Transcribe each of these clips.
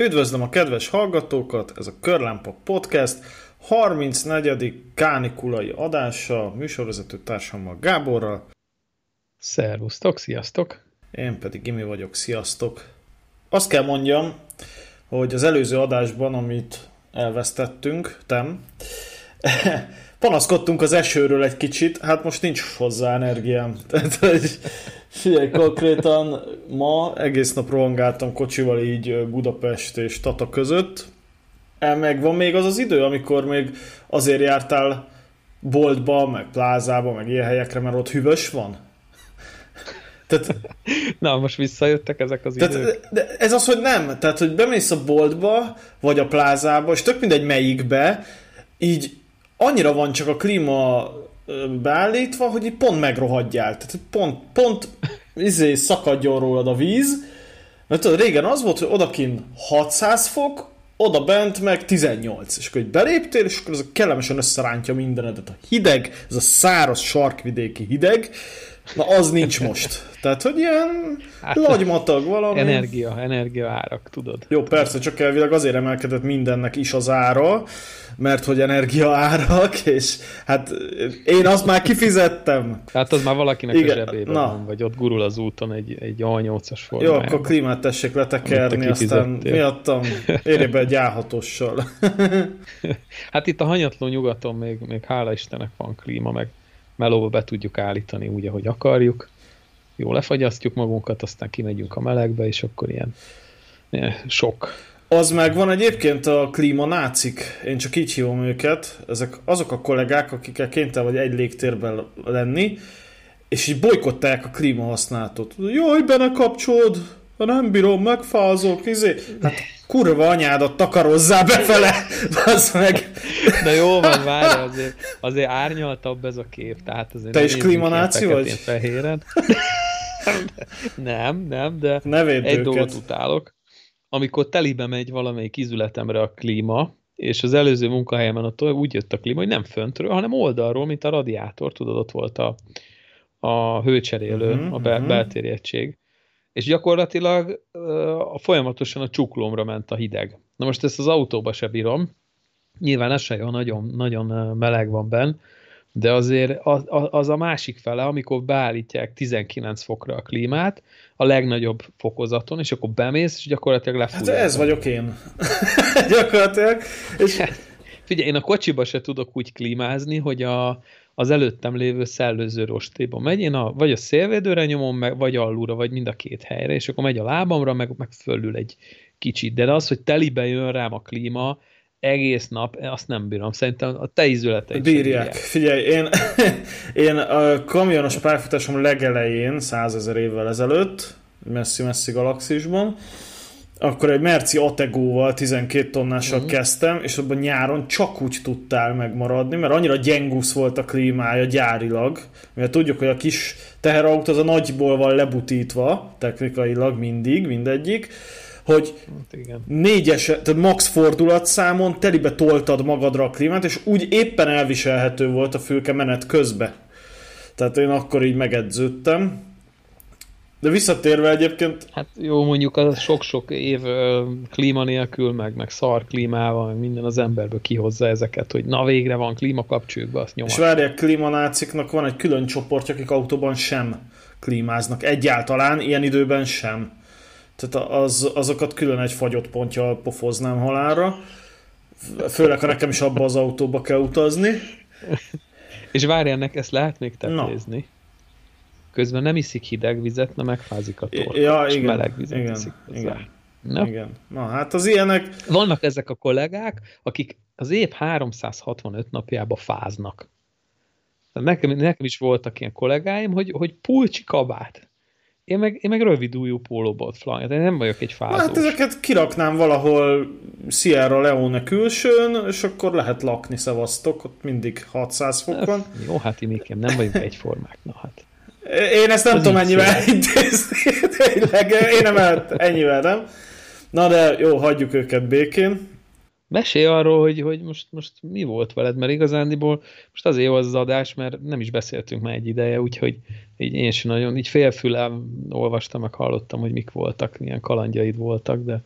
Üdvözlöm a kedves hallgatókat, ez a Körlámpa Podcast 34. kánikulai adása, műsorvezető társammal Gáborral. Szervusztok, sziasztok! Én pedig Imi vagyok, sziasztok! Azt kell mondjam, hogy az előző adásban, amit elvesztettünk, tem, panaszkodtunk az esőről egy kicsit, hát most nincs hozzá energiám. Tehát, hogy figyelj, konkrétan ma egész nap rohangáltam kocsival így Budapest és Tata között. El meg van még az az idő, amikor még azért jártál boltba, meg plázába, meg ilyen helyekre, mert ott hűvös van? Tehát, Na, most visszajöttek ezek az tehát, idők? De ez az, hogy nem. Tehát, hogy bemész a boltba, vagy a plázába, és tök mindegy melyikbe, így annyira van csak a klíma beállítva, hogy így pont megrohadjál. Tehát pont, pont izé, szakadjon rólad a víz, mert tudod, régen az volt, hogy odakin 600 fok, oda bent meg 18. És akkor beléptél, és akkor a kellemesen összerántja mindenedet. A hideg, ez a száraz sarkvidéki hideg, na az nincs most. Tehát, hogy ilyen hát, lagymatag valami. Energia, energia árak, tudod. Jó, persze, csak elvileg azért emelkedett mindennek is az ára, mert hogy energia árak, és hát én azt már kifizettem. Hát az már valakinek Igen, a zsebében na. van, vagy ott gurul az úton egy, egy A8-as formájában. Jó, akkor klímát tessék letekerni, aztán miattam érje be egy A6-ossal. hát itt a hanyatló nyugaton még, még hála Istennek van klíma, meg melóba be tudjuk állítani úgy, ahogy akarjuk. Jó, lefagyasztjuk magunkat, aztán kimegyünk a melegbe, és akkor ilyen, ilyen sok az meg van egyébként a klímanácik, én csak így hívom őket, ezek azok a kollégák, akikkel kénytelen vagy egy légtérben lenni, és így bolykottálják a klímahasználatot. Jaj, be ne kapcsolod, nem bírom, megfázok, izé. Hát kurva anyádat takarozzá befele, az meg. De jó van, várj, azért, azért árnyaltabb ez a kép, tehát azért Te is klímanáció vagy? Fehéren. nem, nem, de ne egy dolgot utálok amikor telibe megy valamelyik izületemre a klíma, és az előző munkahelyemen ott úgy jött a klíma, hogy nem föntről, hanem oldalról, mint a radiátor, tudod, ott volt a, a hőcserélő, uh-huh, a bel- uh-huh. beltéri egység. És gyakorlatilag uh, folyamatosan a csuklómra ment a hideg. Na most ezt az autóba se bírom, nyilván ez se jó, nagyon, nagyon meleg van benn, de azért az, az a másik fele, amikor beállítják 19 fokra a klímát, a legnagyobb fokozaton, és akkor bemész, és gyakorlatilag lefújja. Hát ez vagyok én. gyakorlatilag. És... Figyelj, én a kocsiba se tudok úgy klímázni, hogy a, az előttem lévő szellőző rostéba megy, én a, vagy a szélvédőre nyomom, meg, vagy alulra, vagy mind a két helyre, és akkor megy a lábamra, meg, meg fölül egy kicsit. De az, hogy telibe jön rám a klíma, egész nap, azt nem bírom. Szerintem a te ízületeid bírják. bírják. Figyelj, én, én a kamionos pályafutásom legelején, százezer évvel ezelőtt, messzi-messzi galaxisban, akkor egy Merci Ategóval 12 tonnással uh-huh. kezdtem, és abban nyáron csak úgy tudtál megmaradni, mert annyira gyengusz volt a klímája gyárilag, mert tudjuk, hogy a kis teherautó az a nagyból van lebutítva, technikailag mindig, mindegyik, hogy hát igen. négyes, tehát max fordulatszámon telibe toltad magadra a klímát, és úgy éppen elviselhető volt a fülke menet közbe. Tehát én akkor így megedződtem. De visszatérve egyébként... Hát jó, mondjuk az sok-sok év klíma nélkül, meg, meg szar klímával, meg minden az emberből kihozza ezeket, hogy na végre van klíma kapcsoljuk azt nyomat. És várják, klímanáciknak van egy külön csoportja, akik autóban sem klímáznak. Egyáltalán, ilyen időben sem. Tehát az, azokat külön egy fagyott pontja pofoznám halálra. Főleg, ha nekem is abba az autóba kell utazni. És várj ennek, ezt lehet még tettézni. Közben nem iszik hideg vizet, na megfázik a torka. Ja, igen, meleg vizet igen, iszik igen, Na? igen. Na, hát az ilyenek... Vannak ezek a kollégák, akik az év 365 napjába fáznak. Nekem, nekem is voltak ilyen kollégáim, hogy, hogy pulcsi kabát én meg, én meg rövid újú pólóba ott én nem vagyok egy fázós. Hát ezeket kiraknám valahol Sierra Leone külsőn, és akkor lehet lakni, szevasztok, ott mindig 600 fok van. Jó, hát Imikem, nem vagyunk egyformák, na hát. Én ezt nem Az tudom ennyivel intézni, tényleg, én nem ennyivel nem. Na de jó, hagyjuk őket békén. Mesélj arról, hogy, hogy most, most mi volt veled, mert igazándiból most azért jó az, az adás, mert nem is beszéltünk már egy ideje, úgyhogy így én sem nagyon, így félfülem olvastam, meg hallottam, hogy mik voltak, milyen kalandjaid voltak, de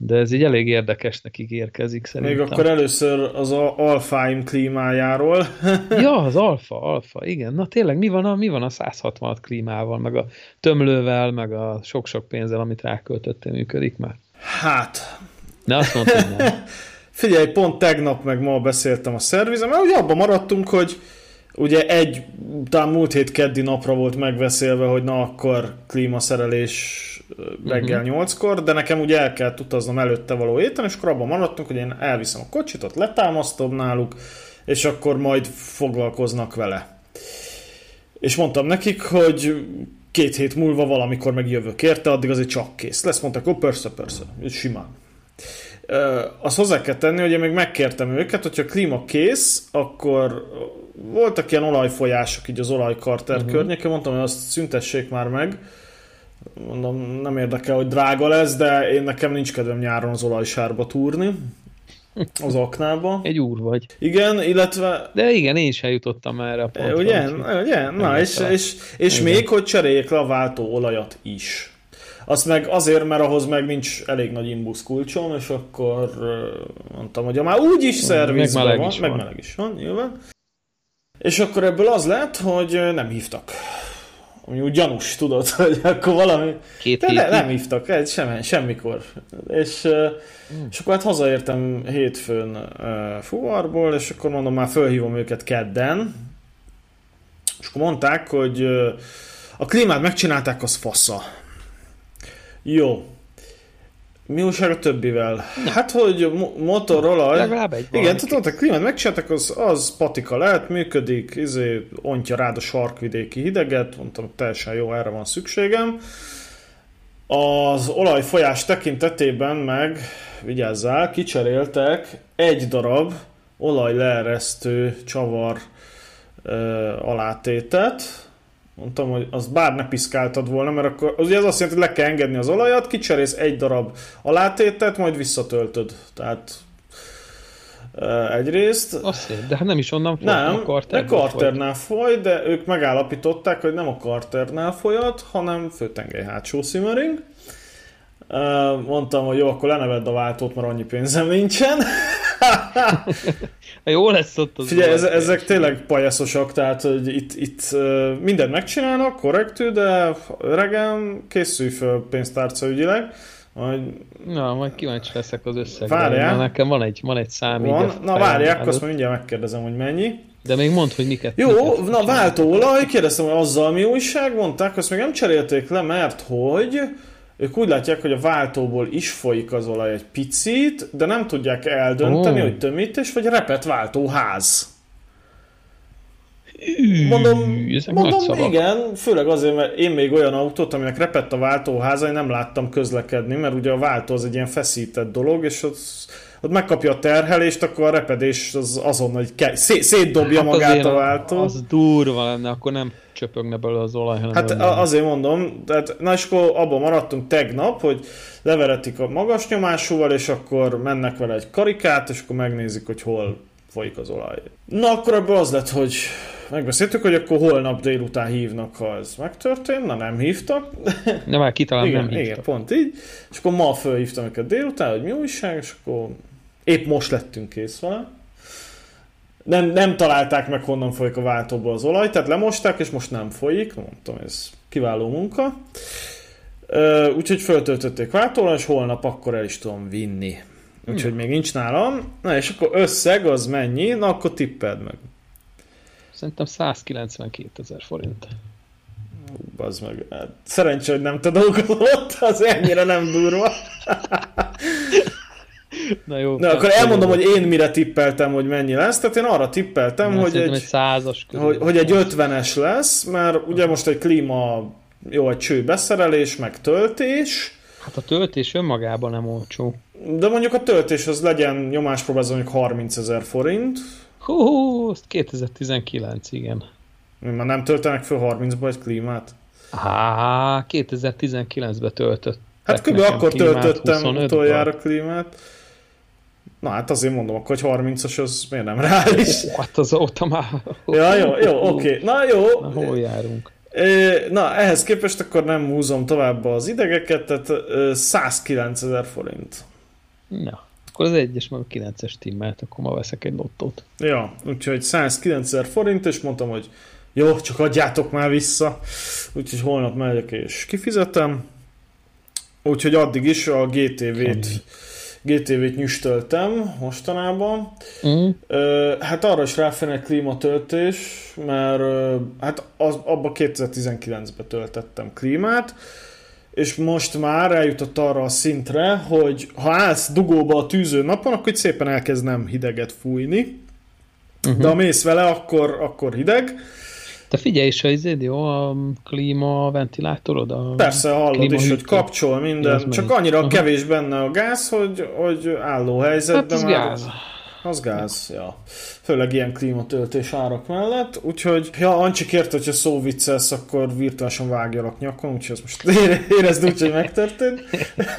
De ez így elég érdekesnek ígérkezik szerintem. Még akkor először az alfáim klímájáról. ja, az alfa, alfa, igen. Na tényleg, mi van a, mi van a 166 klímával, meg a tömlővel, meg a sok-sok pénzzel, amit ráköltöttél, működik már? Hát... Ne azt mondtad, nem. Figyelj, pont tegnap meg ma beszéltem a szervizem, mert ugye abban maradtunk, hogy ugye egy, talán múlt hét keddi napra volt megbeszélve, hogy na akkor klímaszerelés reggel uh-huh. 8-kor, de nekem ugye el kellett utaznom előtte való éten, és akkor abban maradtunk, hogy én elviszem a kocsit, ott letámasztom náluk, és akkor majd foglalkoznak vele. És mondtam nekik, hogy két hét múlva valamikor megjövök érte, addig azért csak kész lesz. Mondták, hogy persze, persze, simán. Azt hozzá kell tenni, hogy én még megkértem őket, hogyha a klíma kész, akkor voltak ilyen olajfolyások így az olajkarter uh-huh. környéken, mondtam, hogy azt szüntessék már meg, mondom, nem érdekel, hogy drága lesz, de én nekem nincs kedvem nyáron az olajsárba túrni az aknába. Egy úr vagy. Igen, illetve... De igen, én is eljutottam erre a pontra. Ugye, ugye? Na, és, és, és még, hogy cseréljék le a váltó olajat is. Azt meg azért, mert ahhoz meg nincs elég nagy imbusz kulcsom, és akkor mondtam, hogy már úgy is szervizben meg van, is meg meleg is van, nyilván. És akkor ebből az lett, hogy nem hívtak ami úgy gyanús, tudod, hogy akkor valami... Két de ne, nem hívtak, egy, semmi, semmikor. És, mm. és akkor hát hazaértem hétfőn uh, fuvarból, és akkor mondom, már fölhívom őket kedden, és akkor mondták, hogy uh, a klímát megcsinálták, az fasza. Jó, mi újság a többivel? Hát, hogy Motorola... Legalább egy Igen, tehát a klímát megcsináltak, az, az patika lehet, működik, izé, ontja rád a sarkvidéki hideget, mondtam, teljesen jó, erre van szükségem. Az olajfolyás tekintetében meg, vigyázzál, kicseréltek egy darab olajleeresztő csavar ö, alátétet, Mondtam, hogy az bár ne piszkáltad volna, mert akkor ugye ez azt jelenti, hogy le kell engedni az olajat, kicserész egy darab alátétet, majd visszatöltöd. Tehát egyrészt. Azt de hát nem is onnan folyt, nem, a Carter a Carternál foly, de ők megállapították, hogy nem a Carternál folyat, hanem főtengely hátsó simmering. Mondtam, hogy jó, akkor lenevedd a váltót, mert annyi pénzem nincsen. jó lesz ott az Figyelj, ez, ezek tényleg pajaszosak, tehát hogy itt, itt mindent megcsinálnak, korrektű, de öregem, készülj föl pénztárca ügyileg. Majd... Na, majd kíváncsi leszek az összegre. Várjál. Nekem van egy, van egy szám. Van? Na várják, azt mindjárt megkérdezem, hogy mennyi. De még mondd, hogy miket. Jó, miket na váltóolaj, kérdeztem, hogy azzal mi újság, mondták, azt még nem cserélték le, mert hogy ők úgy látják, hogy a váltóból is folyik az olaj egy picit, de nem tudják eldönteni, oh. hogy tömítés vagy repet váltóház. Mondom, mondom igen, főleg azért, mert én még olyan autót, aminek repett a váltóháza, én nem láttam közlekedni, mert ugye a váltó az egy ilyen feszített dolog, és ott, ott megkapja a terhelést, akkor a repedés az azonnal hogy ke- szé- szétdobja hát magát a váltó. Az durva lenne, akkor nem csöpögne belőle az olaj. Hanem hát belőle. azért mondom, tehát, na és akkor abban maradtunk tegnap, hogy leveretik a magas nyomásúval, és akkor mennek vele egy karikát, és akkor megnézik, hogy hol folyik az olaj. Na akkor ebből az lett, hogy megbeszéltük, hogy akkor holnap délután hívnak, ha ez megtörtént, na nem hívtak. De már kitalán igen, nem hívtak. Igen, pont így. És akkor ma fölhívtam őket délután, hogy mi újság, és akkor épp most lettünk kész vele nem, nem találták meg, honnan folyik a váltóból az olaj, tehát lemosták, és most nem folyik. Mondtam, ez kiváló munka. Úgyhogy föltöltötték váltóra, és holnap akkor el is tudom vinni. Úgyhogy még nincs nálam. Na és akkor összeg az mennyi? Na akkor tippeld meg. Szerintem 192 ezer forint. Bazd meg. Szerencsé, hogy nem te dolgozott, az ennyire nem durva. Na jó. Na, akkor elmondom, hogy én mire tippeltem, hogy mennyi lesz. Tehát én arra tippeltem, Na, hogy egy, egy százas hogy, hogy egy 50-es lesz, mert ugye most egy klíma, jó, egy cső beszerelés, meg töltés. Hát a töltés önmagában nem olcsó. De mondjuk a töltés az legyen nyomáspróbázó, mondjuk 30 ezer forint. Hú, azt 2019, igen. Már nem töltenek föl 30-ba egy klímát? Há, 2019-ben töltött. Hát kb. akkor töltöttem utoljára klímát. Na hát azért mondom, akkor, hogy 30-as az miért nem reális? Hát az óta már... Ja, jó, jó, oké. Okay. Na jó. Na, hol járunk? Na, ehhez képest akkor nem húzom tovább az idegeket, tehát 109 ezer forint. Na, akkor az egyes meg a 9-es timmelt, akkor ma veszek egy lottót. Ja, úgyhogy 109 forint, és mondtam, hogy jó, csak adjátok már vissza. Úgyhogy holnap megyek és kifizetem. Úgyhogy addig is a GTV-t GTV-t nyüstöltem mostanában. Mm. Hát arra is ráférne klímatöltés, mert hát az, abba 2019-ben töltettem klímát, és most már eljutott arra a szintre, hogy ha állsz dugóba a tűző napon, akkor itt szépen elkezd nem hideget fújni, uh-huh. de ha mész vele, akkor, akkor hideg. Te figyelj is, hogy izéd jó a klíma ventilátorod? A Persze, hallod is, hogy kapcsol minden, csak annyira uh-huh. kevés benne a gáz, hogy, hogy álló helyzetben hát már... gáz. Az gáz, ja. Főleg ilyen klímatöltés árak mellett. Úgyhogy, ja, Ancsi kért, hogyha szó viccelsz, akkor virtuálisan vágjalak nyakon, úgyhogy ezt most érezd úgy, hogy megtörtént.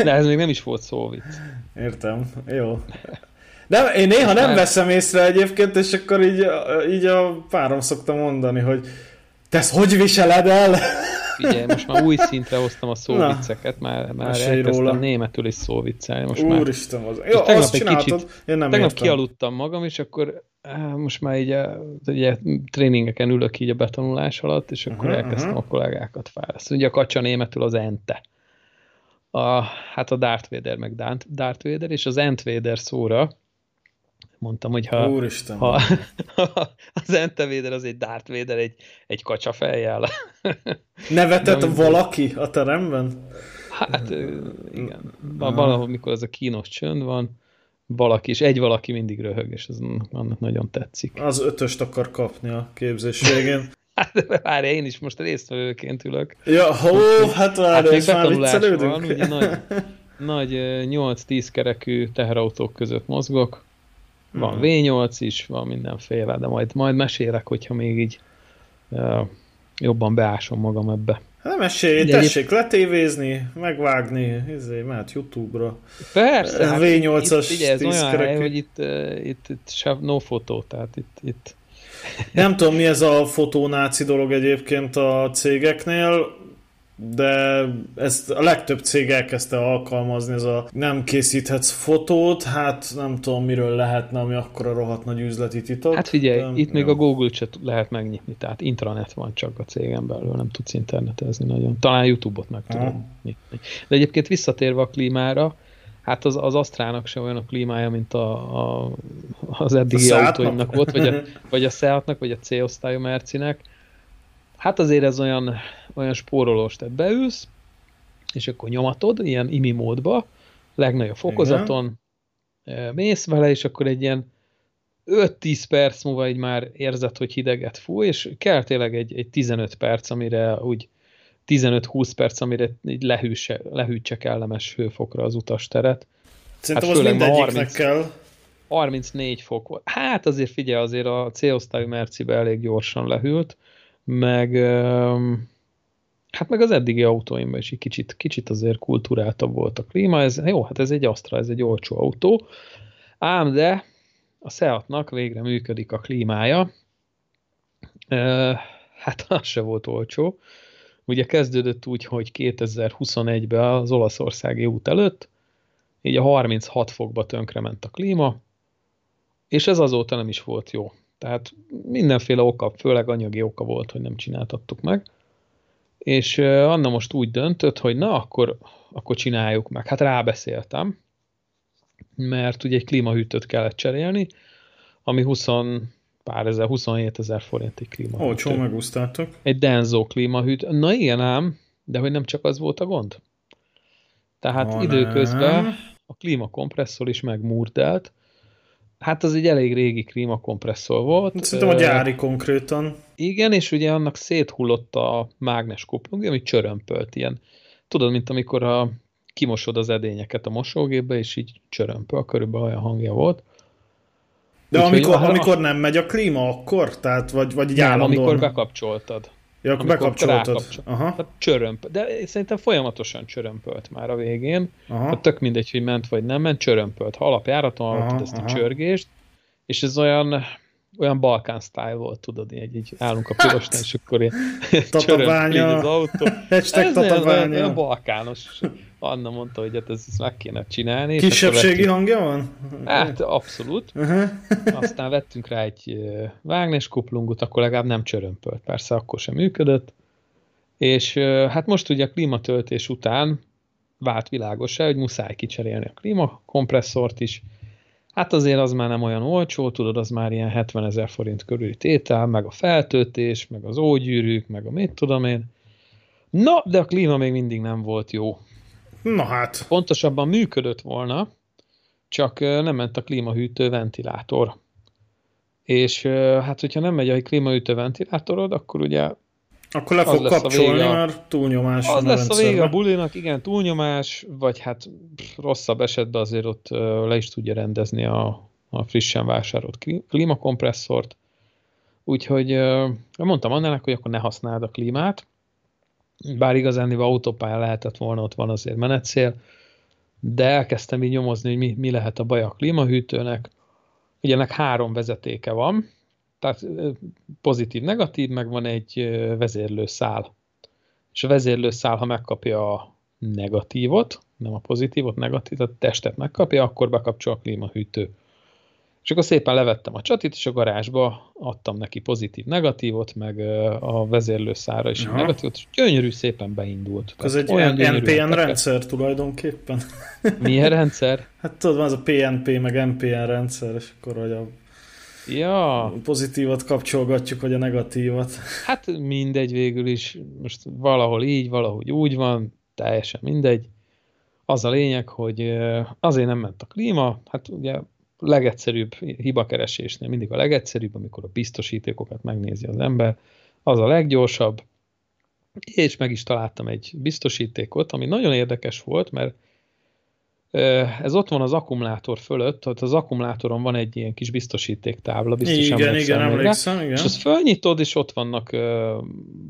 De ez még nem is volt szó vicc. Értem, jó. De én néha nem veszem észre egyébként, és akkor így, így a párom szokta mondani, hogy te ezt hogy viseled el? Figyelj, most már új szintre hoztam a szóvicceket, már, már elkezdtem róla. németül is szóviccelni. Most Úristen, az... Jó, azt csináltad, kicsit, én nem Tegnap értem. kialudtam magam, és akkor eh, most már így a, ugye, tréningeken ülök így a betanulás alatt, és akkor uh-huh, elkezdtem uh-huh. a kollégákat fáraszt. Ugye a kacsa németül az ente. A, hát a Darth Vader meg Darth Vader, és az Ent Vader szóra mondtam, hogy ha, Úristen, ha, ha az Entevéder az egy Darth Vader egy, egy kacsa fejjel. Nevetett valaki a teremben? Hát igen. Valahol, mikor ez a kínos csönd van, valaki, és egy valaki mindig röhög, és ez annak nagyon tetszik. Az ötöst akar kapni a képzés végén. hát várj, én is most résztvevőként ülök. Ja, hó, hát várj, hát már viccelődünk. Van, ugye nagy, nagy 8-10 kerekű teherautók között mozgok, van mm. V8 is, van mindenféle, de majd, majd mesélek, hogyha még így uh, jobban beásom magam ebbe. Hát nem mesélj, Ugye tessék egy... letévézni, megvágni, izé, mehet Youtube-ra. Persze, hát V8-as itt, ez olyan hely, hogy itt, uh, itt, itt se, no fotó, tehát itt, itt nem tudom, mi ez a fotónáci dolog egyébként a cégeknél de ezt a legtöbb cég elkezdte alkalmazni, ez a nem készíthetsz fotót, hát nem tudom miről lehetne, ami akkor a rohadt nagy üzleti titok. Hát figyelj, de, itt jó. még a Google se lehet megnyitni, tehát intranet van csak a cégen belül, nem tudsz internetezni nagyon. Talán YouTube-ot meg tudod nyitni. De egyébként visszatérve a klímára, hát az, az Asztrának sem olyan a klímája, mint a, a, az eddigi a autóimnak volt, vagy a, vagy a Seatnak, vagy a C-osztályú Mercinek. Hát azért ez olyan olyan spórolós, tehát beülsz, és akkor nyomatod, ilyen imi módba, legnagyobb fokozaton, Igen. mész vele, és akkor egy ilyen 5-10 perc múlva így már érzed, hogy hideget fúj, és kell tényleg egy, egy 15 perc, amire úgy 15-20 perc, amire így lehűtse, lehűtse kellemes hőfokra az utasteret. Szerintem hát az mindegyiknek 30, kell. 34 fok volt. Hát azért figyelj, azért a C-osztályú Mercibe elég gyorsan lehűlt, meg Hát meg az eddigi autóimban is egy kicsit, kicsit azért kulturáltabb volt a klíma. Ez, jó, hát ez egy Astra, ez egy olcsó autó. Ám de a Seatnak végre működik a klímája. E, hát az se volt olcsó. Ugye kezdődött úgy, hogy 2021-ben az olaszországi út előtt, így a 36 fokba tönkrement a klíma, és ez azóta nem is volt jó. Tehát mindenféle oka, főleg anyagi oka volt, hogy nem csináltattuk meg és Anna most úgy döntött, hogy na, akkor, akkor csináljuk meg. Hát rábeszéltem, mert ugye egy klímahűtőt kellett cserélni, ami 20 pár ezer, 27 ezer forint egy klímahűtő. Olcsó, megúsztátok. Egy Denzo klímahűtő. Na igen ám, de hogy nem csak az volt a gond. Tehát oh, időközben a klímakompresszor is megmurdelt, Hát az egy elég régi klímakompresszor volt. Szerintem a gyári konkrétan. Igen, és ugye annak széthullott a mágnes kuplung, ami csörömpölt ilyen. Tudod, mint amikor a, kimosod az edényeket a mosógépbe, és így csörömpöl, körülbelül olyan hangja volt. De Úgy, amikor, amikor nem megy a klíma, akkor? Tehát, vagy, vagy nem, amikor bekapcsoltad. Ja, akkor bekapcsoltad. Aha. Hát csörömp, de szerintem folyamatosan csörömpölt már a végén. Aha. Hát tök mindegy, hogy ment vagy nem ment, csörömpölt. Ha alapjáraton hallottad ezt aha. a csörgést, és ez olyan, olyan Balkán style volt, tudod, egy, egy állunk a pirosnál, és akkor ilyen tatabánya. az autó. Hashtag ez tatabánya. Olyan, olyan balkános. Anna mondta, hogy hát ezt meg kéne csinálni. Kisebbségi hangja van? Hát abszolút. Uh-huh. Aztán vettünk rá egy vágnes kuplungot, akkor legalább nem csörömpölt. Persze akkor sem működött. És hát most ugye a klímatöltés után vált világos hogy muszáj kicserélni a klímakompresszort is, Hát azért az már nem olyan olcsó, tudod, az már ilyen 70 ezer forint körüli tétel, meg a feltöltés, meg az ógyűrűk, meg a mit tudom én. Na, de a klíma még mindig nem volt jó. Na hát. Pontosabban működött volna, csak nem ment a klímahűtő ventilátor. És hát, hogyha nem megy a klímahűtő ventilátorod, akkor ugye akkor le fog kapcsolni, a, mert túlnyomás Az lesz a vége a bulinak, igen, túlnyomás, vagy hát pff, rosszabb esetben azért ott le is tudja rendezni a, a frissen vásárolt klímakompresszort. Úgyhogy mondtam Annának, hogy akkor ne használd a klímát, bár igazán autópálya lehetett volna, ott van azért menetszél, de elkezdtem így nyomozni, hogy mi, mi lehet a baj a klímahűtőnek. Ugye ennek három vezetéke van, tehát pozitív-negatív, meg van egy vezérlőszál. És a vezérlőszál, ha megkapja a negatívot, nem a pozitívot, negatív, a testet megkapja, akkor bekapcsol a klímahűtő. És akkor szépen levettem a csatit, és a garázsba adtam neki pozitív-negatívot, meg a vezérlőszára is Aha. negatívot, és gyönyörű szépen beindult. Ez egy olyan NPN rendszer tulajdonképpen. Milyen rendszer? Hát tudod, az a PNP meg NPN rendszer, és akkor hogy a Ja. Pozitívat kapcsolgatjuk, vagy a negatívat. Hát mindegy végül is. Most valahol így, valahogy úgy van, teljesen mindegy. Az a lényeg, hogy azért nem ment a klíma, hát ugye legegyszerűbb hibakeresésnél mindig a legegyszerűbb, amikor a biztosítékokat megnézi az ember, az a leggyorsabb, és meg is találtam egy biztosítékot, ami nagyon érdekes volt, mert ez ott van az akkumulátor fölött, tehát az akkumulátoron van egy ilyen kis biztosítéktábla, biztos igen, igen, emlékszem, igen. És azt fölnyitod, és ott vannak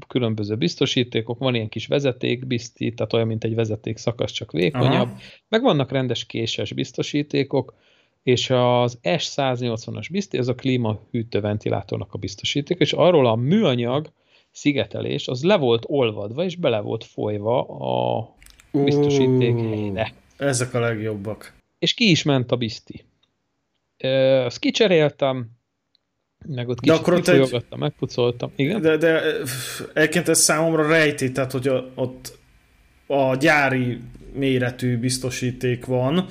különböző biztosítékok, van ilyen kis vezetékbizti, tehát olyan, mint egy vezeték szakasz, csak vékonyabb, Aha. meg vannak rendes késes biztosítékok, és az S180-as bizti, ez a klímahűtőventilátornak a biztosíték, és arról a műanyag szigetelés, az le volt olvadva, és bele volt folyva a biztosíték helyre. Ezek a legjobbak. És ki is ment a bizti. Azt kicseréltem, meg ott kicsit kifolyogattam, egy... megpucoltam. Igen? De, de egyébként ez számomra rejti, tehát hogy ott a gyári méretű biztosíték van,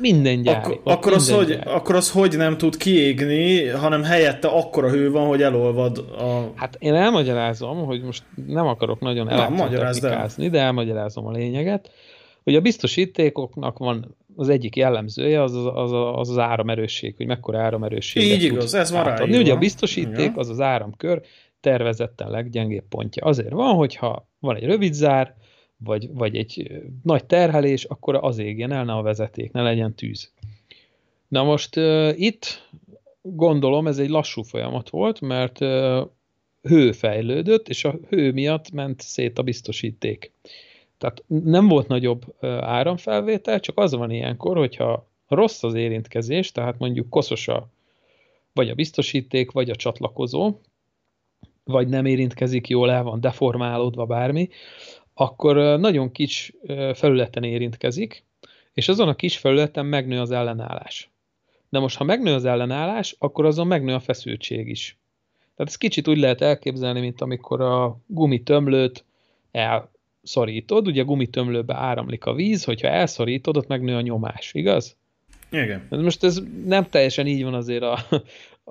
minden gyári. Ak- akkor, az, hogy, gyári. akkor az hogy nem tud kiégni, hanem helyette akkora hő van, hogy elolvad a... Hát én elmagyarázom, hogy most nem akarok nagyon elektrotechnikázni, de elmagyarázom a lényeget. Hogy a biztosítékoknak van az egyik jellemzője az az, az, az, az áramerősség, hogy mekkora áramerősség. Így igaz, ez van rá. Ugye a biztosíték Igen. az az áramkör tervezetten leggyengébb pontja. Azért van, hogyha van egy rövid zár, vagy, vagy egy nagy terhelés, akkor az égjen el, ne a vezeték, ne legyen tűz. Na most uh, itt gondolom ez egy lassú folyamat volt, mert uh, hő fejlődött, és a hő miatt ment szét a biztosíték. Tehát nem volt nagyobb áramfelvétel, csak az van ilyenkor, hogyha rossz az érintkezés, tehát mondjuk koszos a, vagy a biztosíték, vagy a csatlakozó, vagy nem érintkezik jól, el van deformálódva bármi, akkor nagyon kis felületen érintkezik, és azon a kis felületen megnő az ellenállás. De most, ha megnő az ellenállás, akkor azon megnő a feszültség is. Tehát ez kicsit úgy lehet elképzelni, mint amikor a gumitömlőt el szorítod, ugye gumitömlőbe áramlik a víz, hogyha elszorítod, ott megnő a nyomás, igaz? Igen. Most ez nem teljesen így van azért a,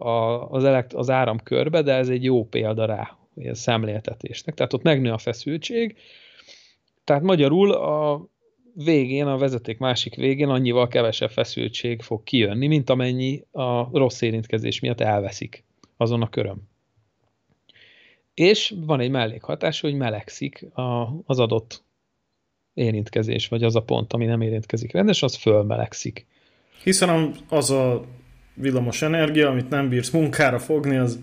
a, az, elekt, az áramkörbe, de ez egy jó példa rá, a szemléltetésnek. Tehát ott megnő a feszültség, tehát magyarul a végén, a vezeték másik végén annyival kevesebb feszültség fog kijönni, mint amennyi a rossz érintkezés miatt elveszik azon a köröm és van egy mellékhatás, hogy melegszik a, az adott érintkezés, vagy az a pont, ami nem érintkezik rendes, az fölmelegszik. Hiszen az a villamos energia, amit nem bírsz munkára fogni, az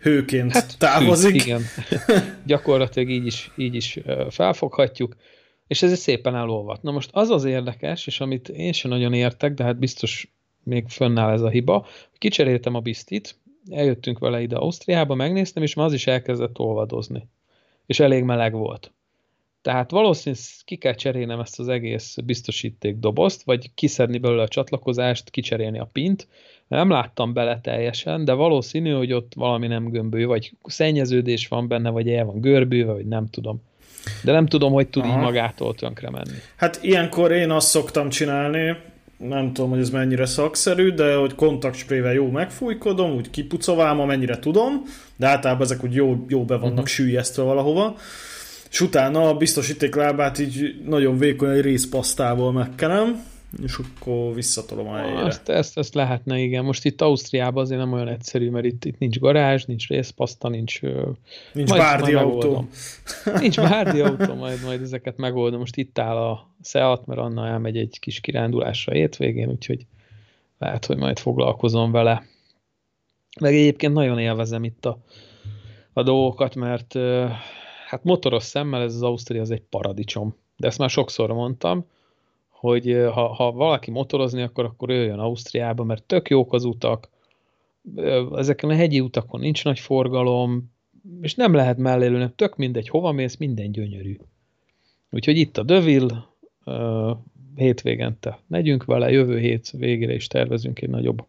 hőként hát, távozik. Hű, igen. Gyakorlatilag így is, így is felfoghatjuk, és ez szépen elolvat. Na most az az érdekes, és amit én sem nagyon értek, de hát biztos még fönnáll ez a hiba, kicseréltem a biztit, eljöttünk vele ide Ausztriába, megnéztem, és már az is elkezdett olvadozni. És elég meleg volt. Tehát valószínűleg ki kell cserélnem ezt az egész biztosíték dobozt, vagy kiszedni belőle a csatlakozást, kicserélni a pint. Nem láttam bele teljesen, de valószínű, hogy ott valami nem gömbő, vagy szennyeződés van benne, vagy el van görbülve, vagy nem tudom. De nem tudom, hogy tud Aha. így magától tönkre menni. Hát ilyenkor én azt szoktam csinálni, nem tudom, hogy ez mennyire szakszerű, de hogy kontaktsprével jó megfújkodom, úgy kipucoválom, amennyire tudom, de általában ezek úgy jó, jó be vannak uh-huh. sűjesztve valahova és utána a biztosítéklábát így nagyon vékony egy részpasztával megkenem, és akkor visszatolom a helyére. Ezt, ezt, ezt lehetne, igen. Most itt Ausztriában azért nem olyan egyszerű, mert itt, itt nincs garázs, nincs részpaszta, nincs... Nincs majd, bárdi majd autó. Nincs bárdi autó, majd, majd ezeket megoldom. Most itt áll a Seat, mert Anna elmegy egy kis kirándulásra hétvégén, úgyhogy lehet, hogy majd foglalkozom vele. Meg egyébként nagyon élvezem itt a, a dolgokat, mert hát motoros szemmel ez az Ausztria az egy paradicsom. De ezt már sokszor mondtam, hogy ha, ha valaki motorozni akar, akkor jöjjön Ausztriába, mert tök jók az utak, ezeken a hegyi utakon nincs nagy forgalom, és nem lehet mellélőnek, tök mindegy, hova mész, minden gyönyörű. Úgyhogy itt a Dövil, hétvégente megyünk vele, jövő hét végére is tervezünk egy nagyobb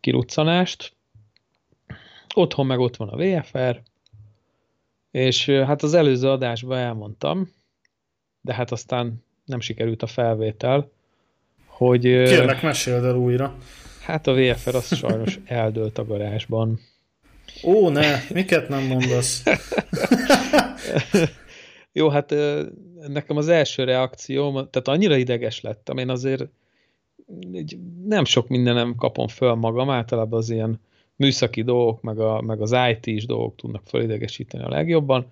kiruccanást. Otthon meg ott van a VFR, és hát az előző adásban elmondtam, de hát aztán nem sikerült a felvétel, hogy... Kérlek, meséld el újra. Hát a VFR az sajnos eldőlt a garázsban. Ó, ne, miket nem mondasz? Jó, hát nekem az első reakció, tehát annyira ideges lettem, én azért nem sok mindenem kapom föl magam, általában az ilyen műszaki dolgok, meg, a, meg az IT-s dolgok tudnak fölidegesíteni a legjobban,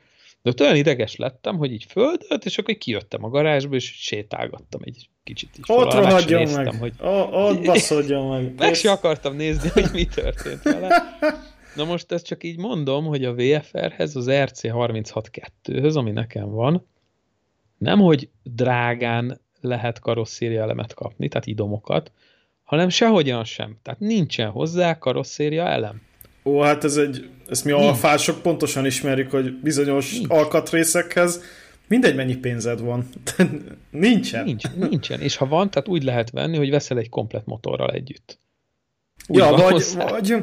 de ott olyan ideges lettem, hogy így földött, és akkor kijöttem a garázsba, és sétálgattam egy kicsit is. Ott rohadjon néztem, meg, hogy... O, ott baszodjon meg. Meg se akartam nézni, hogy mi történt vele. Na most ezt csak így mondom, hogy a VFR-hez, az RC362-höz, ami nekem van, nem, hogy drágán lehet karosszéria elemet kapni, tehát idomokat, hanem sehogyan sem. Tehát nincsen hozzá karosszéria elem. Ó, hát ez egy, ezt mi Nincs. alfások pontosan ismerjük, hogy bizonyos Nincs. alkatrészekhez mindegy mennyi pénzed van. nincsen. Nincs, nincsen. És ha van, tehát úgy lehet venni, hogy veszel egy komplet motorral együtt. Úgy ja, vagy, hozzá, vagy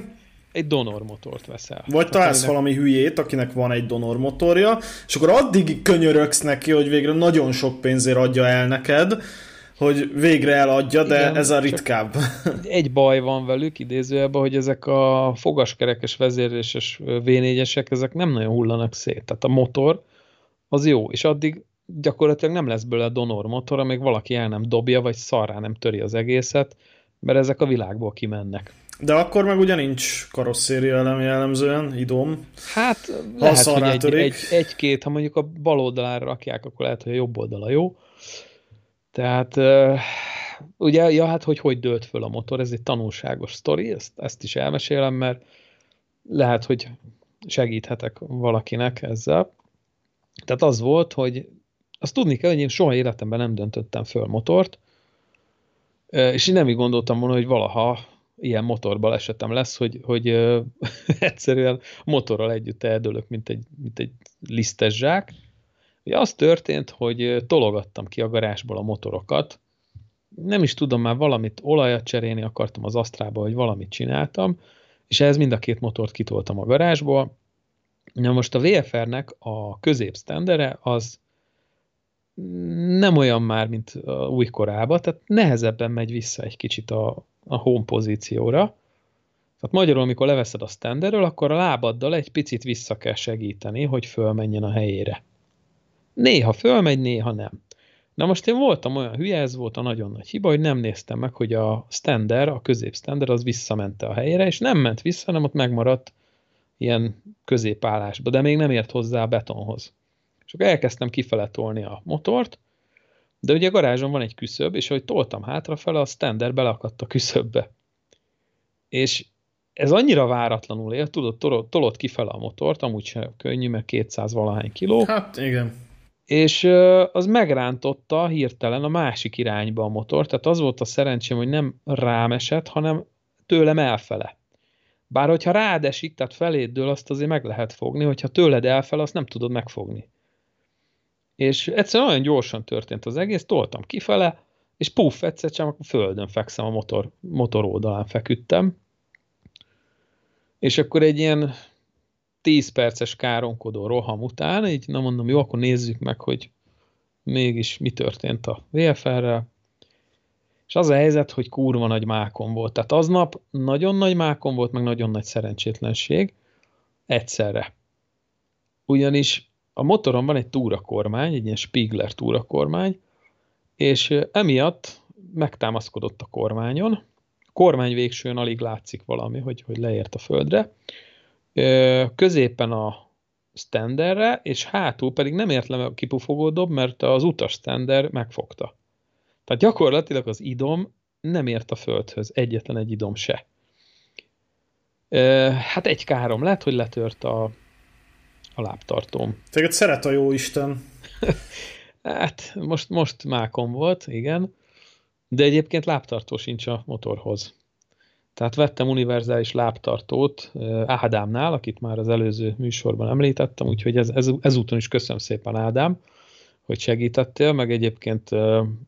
egy donor motort veszel. Vagy találsz valami hülyét, akinek van egy donor motorja, és akkor addig könyörögsz neki, hogy végre nagyon sok pénzért adja el neked, hogy végre eladja, de Igen, ez a ritkább. Egy baj van velük idézőjelben, hogy ezek a fogaskerekes vezérléses V4-esek, ezek nem nagyon hullanak szét. Tehát a motor az jó, és addig gyakorlatilag nem lesz belőle donor motor, amíg valaki el nem dobja, vagy szarrá nem töri az egészet, mert ezek a világból kimennek. De akkor meg ugye nincs karosszéria elem jellemzően, idom. Hát lehet, hogy egy, egy, egy-két, ha mondjuk a bal oldalára rakják, akkor lehet, hogy a jobb oldala jó. Tehát ugye, ja, hát hogy hogy dőlt föl a motor, ez egy tanulságos sztori, ezt, ezt is elmesélem, mert lehet, hogy segíthetek valakinek ezzel. Tehát az volt, hogy azt tudni kell, hogy én soha életemben nem döntöttem föl motort, és én nem így gondoltam volna, hogy valaha ilyen motorban esetem lesz, hogy, hogy egyszerűen motorral együtt eldőlök, mint egy, mint egy lisztes zsák, Ugye az történt, hogy tologattam ki a garázsból a motorokat, nem is tudom már valamit, olajat cserélni akartam az Asztrába, hogy valamit csináltam, és ehhez mind a két motort kitoltam a garázsból. Na most a VFR-nek a középsztendere az nem olyan már, mint a új tehát nehezebben megy vissza egy kicsit a, a home pozícióra. Tehát magyarul, amikor leveszed a standerről, akkor a lábaddal egy picit vissza kell segíteni, hogy fölmenjen a helyére. Néha fölmegy, néha nem. Na most én voltam olyan hülye, ez volt a nagyon nagy hiba, hogy nem néztem meg, hogy a stander, a középstander az visszamente a helyére, és nem ment vissza, hanem ott megmaradt ilyen középállásba, de még nem ért hozzá a betonhoz. És akkor elkezdtem kifele tolni a motort, de ugye a garázson van egy küszöb, és ahogy toltam hátrafele, a stander belakadt a küszöbbe. És ez annyira váratlanul él, tudod, tolod kifele a motort, amúgy sem könnyű, mert 200 valahány kiló. Hát igen és az megrántotta hirtelen a másik irányba a motor, tehát az volt a szerencsém, hogy nem rám esett, hanem tőlem elfele. Bár hogyha rád esik, tehát feléddől azt azért meg lehet fogni, hogyha tőled elfel, azt nem tudod megfogni. És egyszerűen olyan gyorsan történt az egész, toltam kifele, és puff, egyszer csak a földön fekszem, a motor, motor oldalán feküdtem. És akkor egy ilyen 10 perces káronkodó roham után, így na mondom, jó, akkor nézzük meg, hogy mégis mi történt a VFR-rel. És az a helyzet, hogy kurva nagy mákon volt. Tehát aznap nagyon nagy mákon volt, meg nagyon nagy szerencsétlenség egyszerre. Ugyanis a motoron van egy túrakormány, egy ilyen Spiegler túrakormány, és emiatt megtámaszkodott a kormányon. A kormány végsőn alig látszik valami, hogy, hogy leért a földre. Középen a standerre, és hátul pedig nem ért le a kipufogó dob, mert az utas stander megfogta. Tehát gyakorlatilag az idom nem ért a földhöz, egyetlen egy idom se. Hát egy károm lett, hogy letört a, a lábtartóm. Téged szeret a jó Isten. hát most, most mákom volt, igen, de egyébként lábtartó sincs a motorhoz. Tehát vettem univerzális lábtartót Ádámnál, akit már az előző műsorban említettem, úgyhogy ez, ez, ezúton is köszönöm szépen Ádám, hogy segítettél, meg egyébként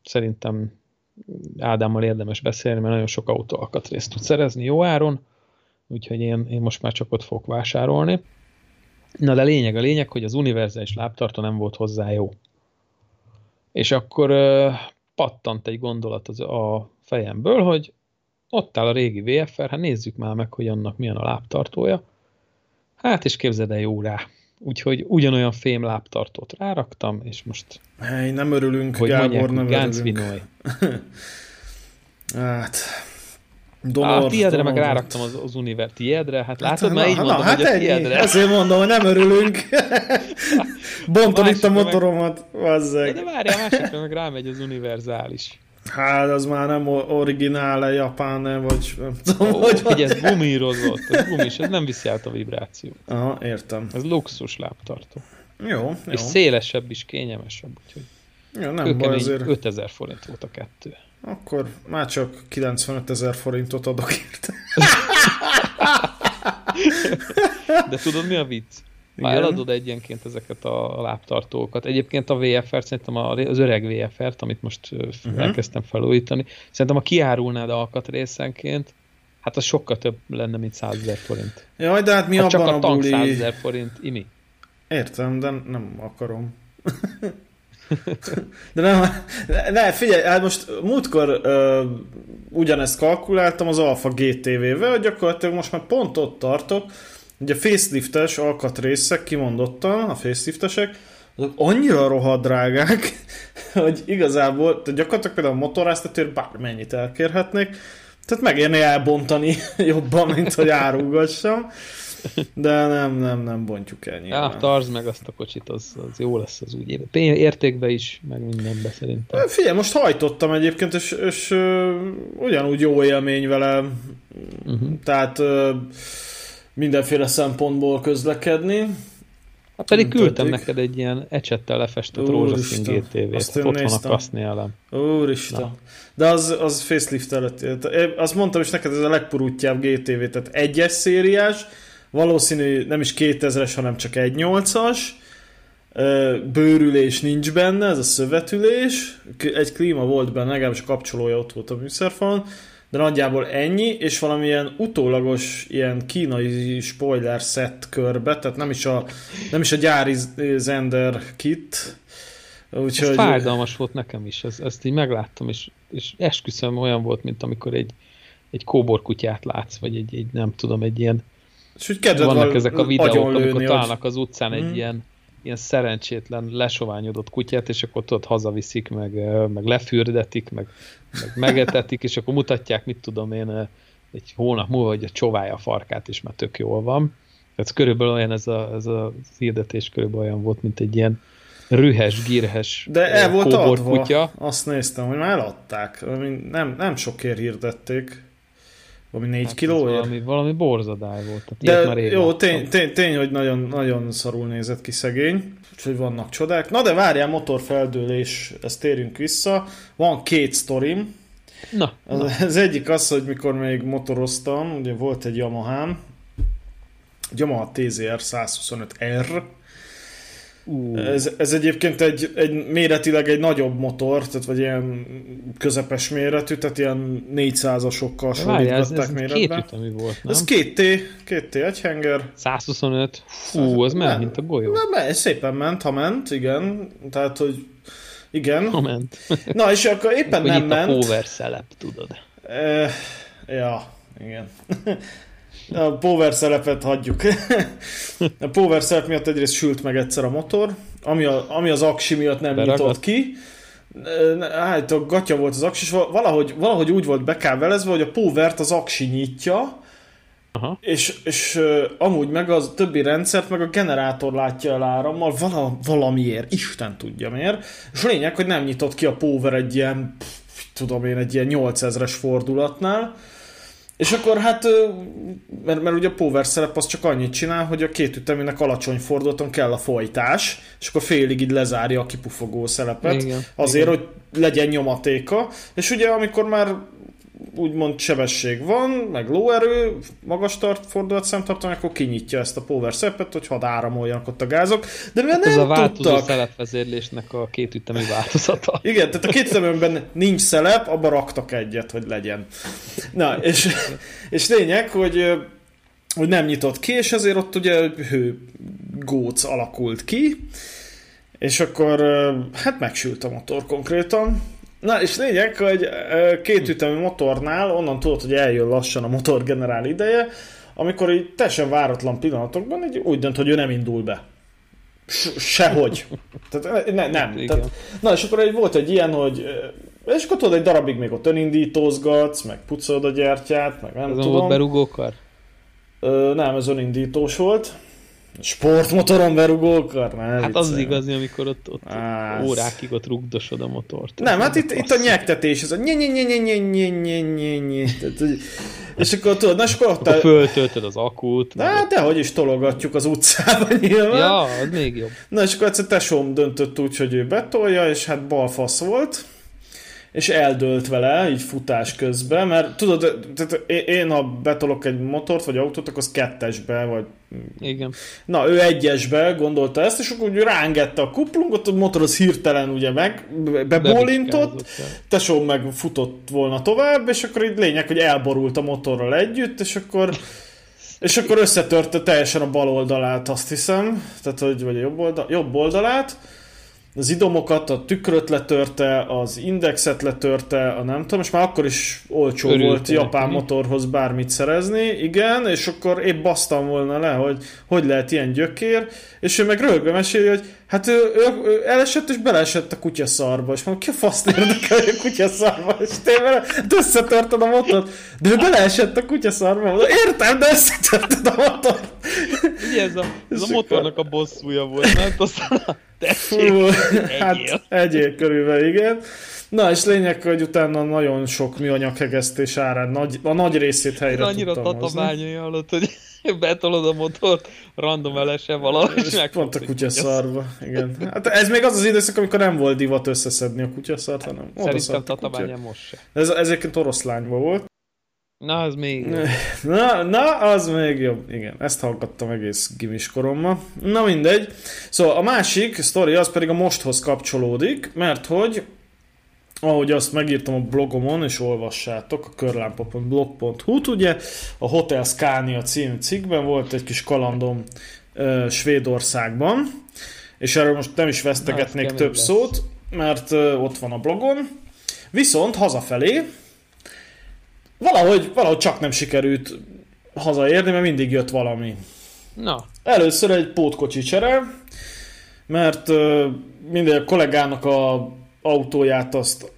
szerintem Ádámmal érdemes beszélni, mert nagyon sok autó alkatrészt tud szerezni jó áron, úgyhogy én, én most már csak ott fogok vásárolni. Na de lényeg a lényeg, hogy az univerzális lábtartó nem volt hozzá jó. És akkor pattant egy gondolat az a fejemből, hogy ott áll a régi VFR, hát nézzük már meg, hogy annak milyen a lábtartója. Hát és képzeld el jó rá. Úgyhogy ugyanolyan fém lábtartót ráraktam, és most... Hey, nem örülünk, hogy Gábor, mondják, nem Gánc örülünk. hát... Donor, a tiédre meg ráraktam az, az univer. Tiédre? Hát látod, hát, már így na, mondom, hát hogy a tiédre. Ezért mondom, hogy nem örülünk. Bontom itt a motoromat. Meg... De várjál, másikra meg rámegy az univerzális. Hát az már nem originál, japán, vagy nem tudom, oh, hogy, hogy ez gumírozott, ez gumis, ez nem viszi át a vibrációt. Aha, értem. Ez luxus lábtartó. Jó, jó. És szélesebb is, kényelmesebb, úgyhogy jó, nem baj, azért... 5000 forint volt a kettő. Akkor már csak 95 ezer forintot adok érte. De tudod mi a vicc? Ha eladod egyenként ezeket a lábtartókat, egyébként a VFR-t, szerintem az öreg VFR-t, amit most uh-huh. elkezdtem felújítani, szerintem ha kiárulnád alkatrészenként, hát az sokkal több lenne, mint 100 ezer forint. Jaj, de hát mi hát abban csak a, tank buli... 100 ezer forint, imi. Értem, de nem akarom. de nem, ne, figyelj, hát most múltkor uh, ugyanezt kalkuláltam az Alfa GTV-vel, gyakorlatilag most már pont ott tartok, Ugye a faceliftes alkatrészek kimondottan, a faceliftesek, azok annyira rohadt drágák, hogy igazából, tehát gyakorlatilag például a motoráztatőr bármennyit elkérhetnék, tehát megérni elbontani jobban, mint hogy árulgassam. De nem, nem, nem bontjuk el nyilván. Ja, tartsd meg azt a kocsit, az, az jó lesz az úgy. Értékbe is, meg mindenbe szerintem. Figyelj, most hajtottam egyébként, és, és uh, ugyanúgy jó élmény vele. Uh-huh. Tehát uh, mindenféle szempontból közlekedni. Hát pedig küldtem tudjuk. neked egy ilyen ecsettel lefestett rózsaszín GTV-t. Azt ott néztem. van a kaszni elem. Úristen. Na. De az, az facelift előtt. Azt mondtam is neked, ez a legpurútjább GTV, tehát egyes szériás, valószínű nem is 2000-es, hanem csak 1.8-as, bőrülés nincs benne, ez a szövetülés, egy klíma volt benne, legalábbis a kapcsolója ott volt a műszerfalon, de nagyjából ennyi, és valamilyen utólagos ilyen kínai spoiler set körbe, tehát nem is a, nem is a gyári Zender kit. Úgyhogy... Ez fájdalmas volt nekem is, ezt, ezt így megláttam, és, és esküszöm olyan volt, mint amikor egy, egy kóborkutyát látsz, vagy egy, egy nem tudom, egy ilyen és úgy vannak ezek a videók, amikor találnak az utcán hmm. egy mhm. ilyen ilyen szerencsétlen lesoványodott kutyát, és akkor ott hazaviszik, meg, meg lefürdetik, meg, meg megetetik, és akkor mutatják, mit tudom én, egy hónap múlva, hogy a csovája a farkát, és már tök jól van. Ez körülbelül olyan, ez a, ez a hirdetés körülbelül olyan volt, mint egy ilyen rühes, gírhes De el volt adva. Kutya. Azt néztem, hogy már eladták. Nem, nem sokért hirdették. Valami 4 hát kilóért? Valami, valami borzadály volt. Tehát de már jó, tény, tény, tény, hogy nagyon, nagyon szarul nézett ki szegény. Úgyhogy vannak csodák. Na de várjál, motorfeldőlés, ezt térjünk vissza. Van két sztorim. Na, az, na. az egyik az, hogy mikor még motoroztam, ugye volt egy Yamaha, Yamaha TZR 125R, Uh. Ez, ez egyébként egy, egy méretileg egy nagyobb motor, tehát vagy ilyen közepes méretű, tehát ilyen 400-asokkal hasonlítgatták méretben. Két ütemű volt, nem? Ez két T, két T egy henger. 125, fú, az ment, mint a golyó. Nem, ez szépen ment, ha ment, igen, tehát, hogy igen. Ha ment. Na, és akkor éppen nem ment. a power szelep, tudod. E, ja, igen. A power szelepet hagyjuk. A power szelep miatt egyrészt sült meg egyszer a motor, ami, a, ami az aksi miatt nem Beragad. nyitott ki. Hát a gatya volt az aksi, és valahogy, valahogy úgy volt bekábelezve, hogy a powert az aksi nyitja, Aha. És, és uh, amúgy meg az többi rendszert, meg a generátor látja el árammal vala, valamiért, Isten tudja miért. És a lényeg, hogy nem nyitott ki a power egy ilyen, pff, tudom én, egy ilyen 8000-es fordulatnál, és akkor hát, mert, mert ugye a power szerep az csak annyit csinál, hogy a két ütemének alacsony fordulaton kell a folytás, és akkor félig így lezárja a kipufogó szerepet, igen, azért, igen. hogy legyen nyomatéka, és ugye amikor már úgymond sebesség van, meg lóerő, magas tart, fordulat szemtartalom, akkor kinyitja ezt a power szepet, hogy hadd áramoljanak ott a gázok. De mivel hát nem ez a változó tudtak... szelepvezérlésnek a kétütemű változata. Igen, tehát a kétüteműben nincs szelep, abba raktak egyet, hogy legyen. Na, és, és lényeg, hogy hogy nem nyitott ki, és ezért ott ugye hő góc alakult ki, és akkor hát megsült a motor konkrétan, Na, és lényeg, hogy két ütemű motornál onnan tudod, hogy eljön lassan a motor generál ideje, amikor így teljesen váratlan pillanatokban így úgy dönt, hogy ő nem indul be. Sehogy. Tehát ne, nem. Tehát, na, és akkor egy, volt egy ilyen, hogy és akkor tudod, egy darabig még ott önindítózgatsz, meg pucolod a gyertyát, meg nem ez tudom. volt berugókar? Ö, nem, ez önindítós volt. Sportmotoron berugókar? Ne, hát az az igazi, amikor ott, ott Ász. órákig ott rugdosod a motort. Nem, hát itt, itt a nyektetés, ez a nye nye nye nye nye nye nye nye és akkor tudod, na és akkor ott... Akkor föltöltöd az akut. Na, de hogy is tologatjuk az utcába nyilván. Ja, az még jobb. Na és akkor egyszer tesóm döntött úgy, hogy ő betolja, és hát balfasz volt és eldőlt vele, így futás közben, mert tudod, tehát én ha betolok egy motort, vagy autót, akkor az kettesbe, vagy... Igen. Na, ő egyesbe gondolta ezt, és akkor úgy rángette a kuplungot, a motor az hirtelen ugye meg, bebólintott, tesó meg futott volna tovább, és akkor így lényeg, hogy elborult a motorral együtt, és akkor és akkor összetörte teljesen a bal oldalát, azt hiszem, tehát hogy vagy a jobb, oldal, jobb oldalát, az idomokat, a tükröt letörte, az indexet letörte, a nem tudom, és már akkor is olcsó Örültem. volt japán motorhoz bármit szerezni, igen, és akkor épp basztam volna le, hogy hogy lehet ilyen gyökér, és ő meg rögve meséli, hogy hát ő, ő, ő elesett és beleesett a kutyaszarba, és mondom, ki a faszt érdekel, hogy a kutyaszarba, és tényleg hát összetörted a motort, de ő beleesett a kutyaszarba, mondom, értem, de összetörted a motort. Ugye ez a, ez a motornak a bosszúja volt, mert aztán Fú, hát egyél körülbelül, igen. Na, és lényeg, hogy utána nagyon sok műanyag hegesztés árán nagy, a nagy részét helyre annyira tatabányai alatt, hogy betolod a motort, random elese valahogy, és pont a kutyaszarba, igen. Hát ez még az az időszak, amikor nem volt divat összeszedni a kutyaszart, hanem Szerintem tatabánya most se. Ez, ez egyébként oroszlányban volt. Na, az még jobb. Na, na, az még jobb. Igen, ezt hallgattam egész gimis korommal. Na mindegy. Szóval a másik sztori az pedig a mosthoz kapcsolódik, mert hogy ahogy azt megírtam a blogomon, és olvassátok, a körlámpa.blog.hu-t, ugye a Hotel Scania című cikkben volt egy kis kalandom uh, Svédországban, és erről most nem is vesztegetnék több lesz. szót, mert uh, ott van a blogon. Viszont hazafelé, valahogy, valahogy csak nem sikerült hazaérni, mert mindig jött valami. Na. Először egy pótkocsi csere, mert uh, minden a kollégának a autóját azt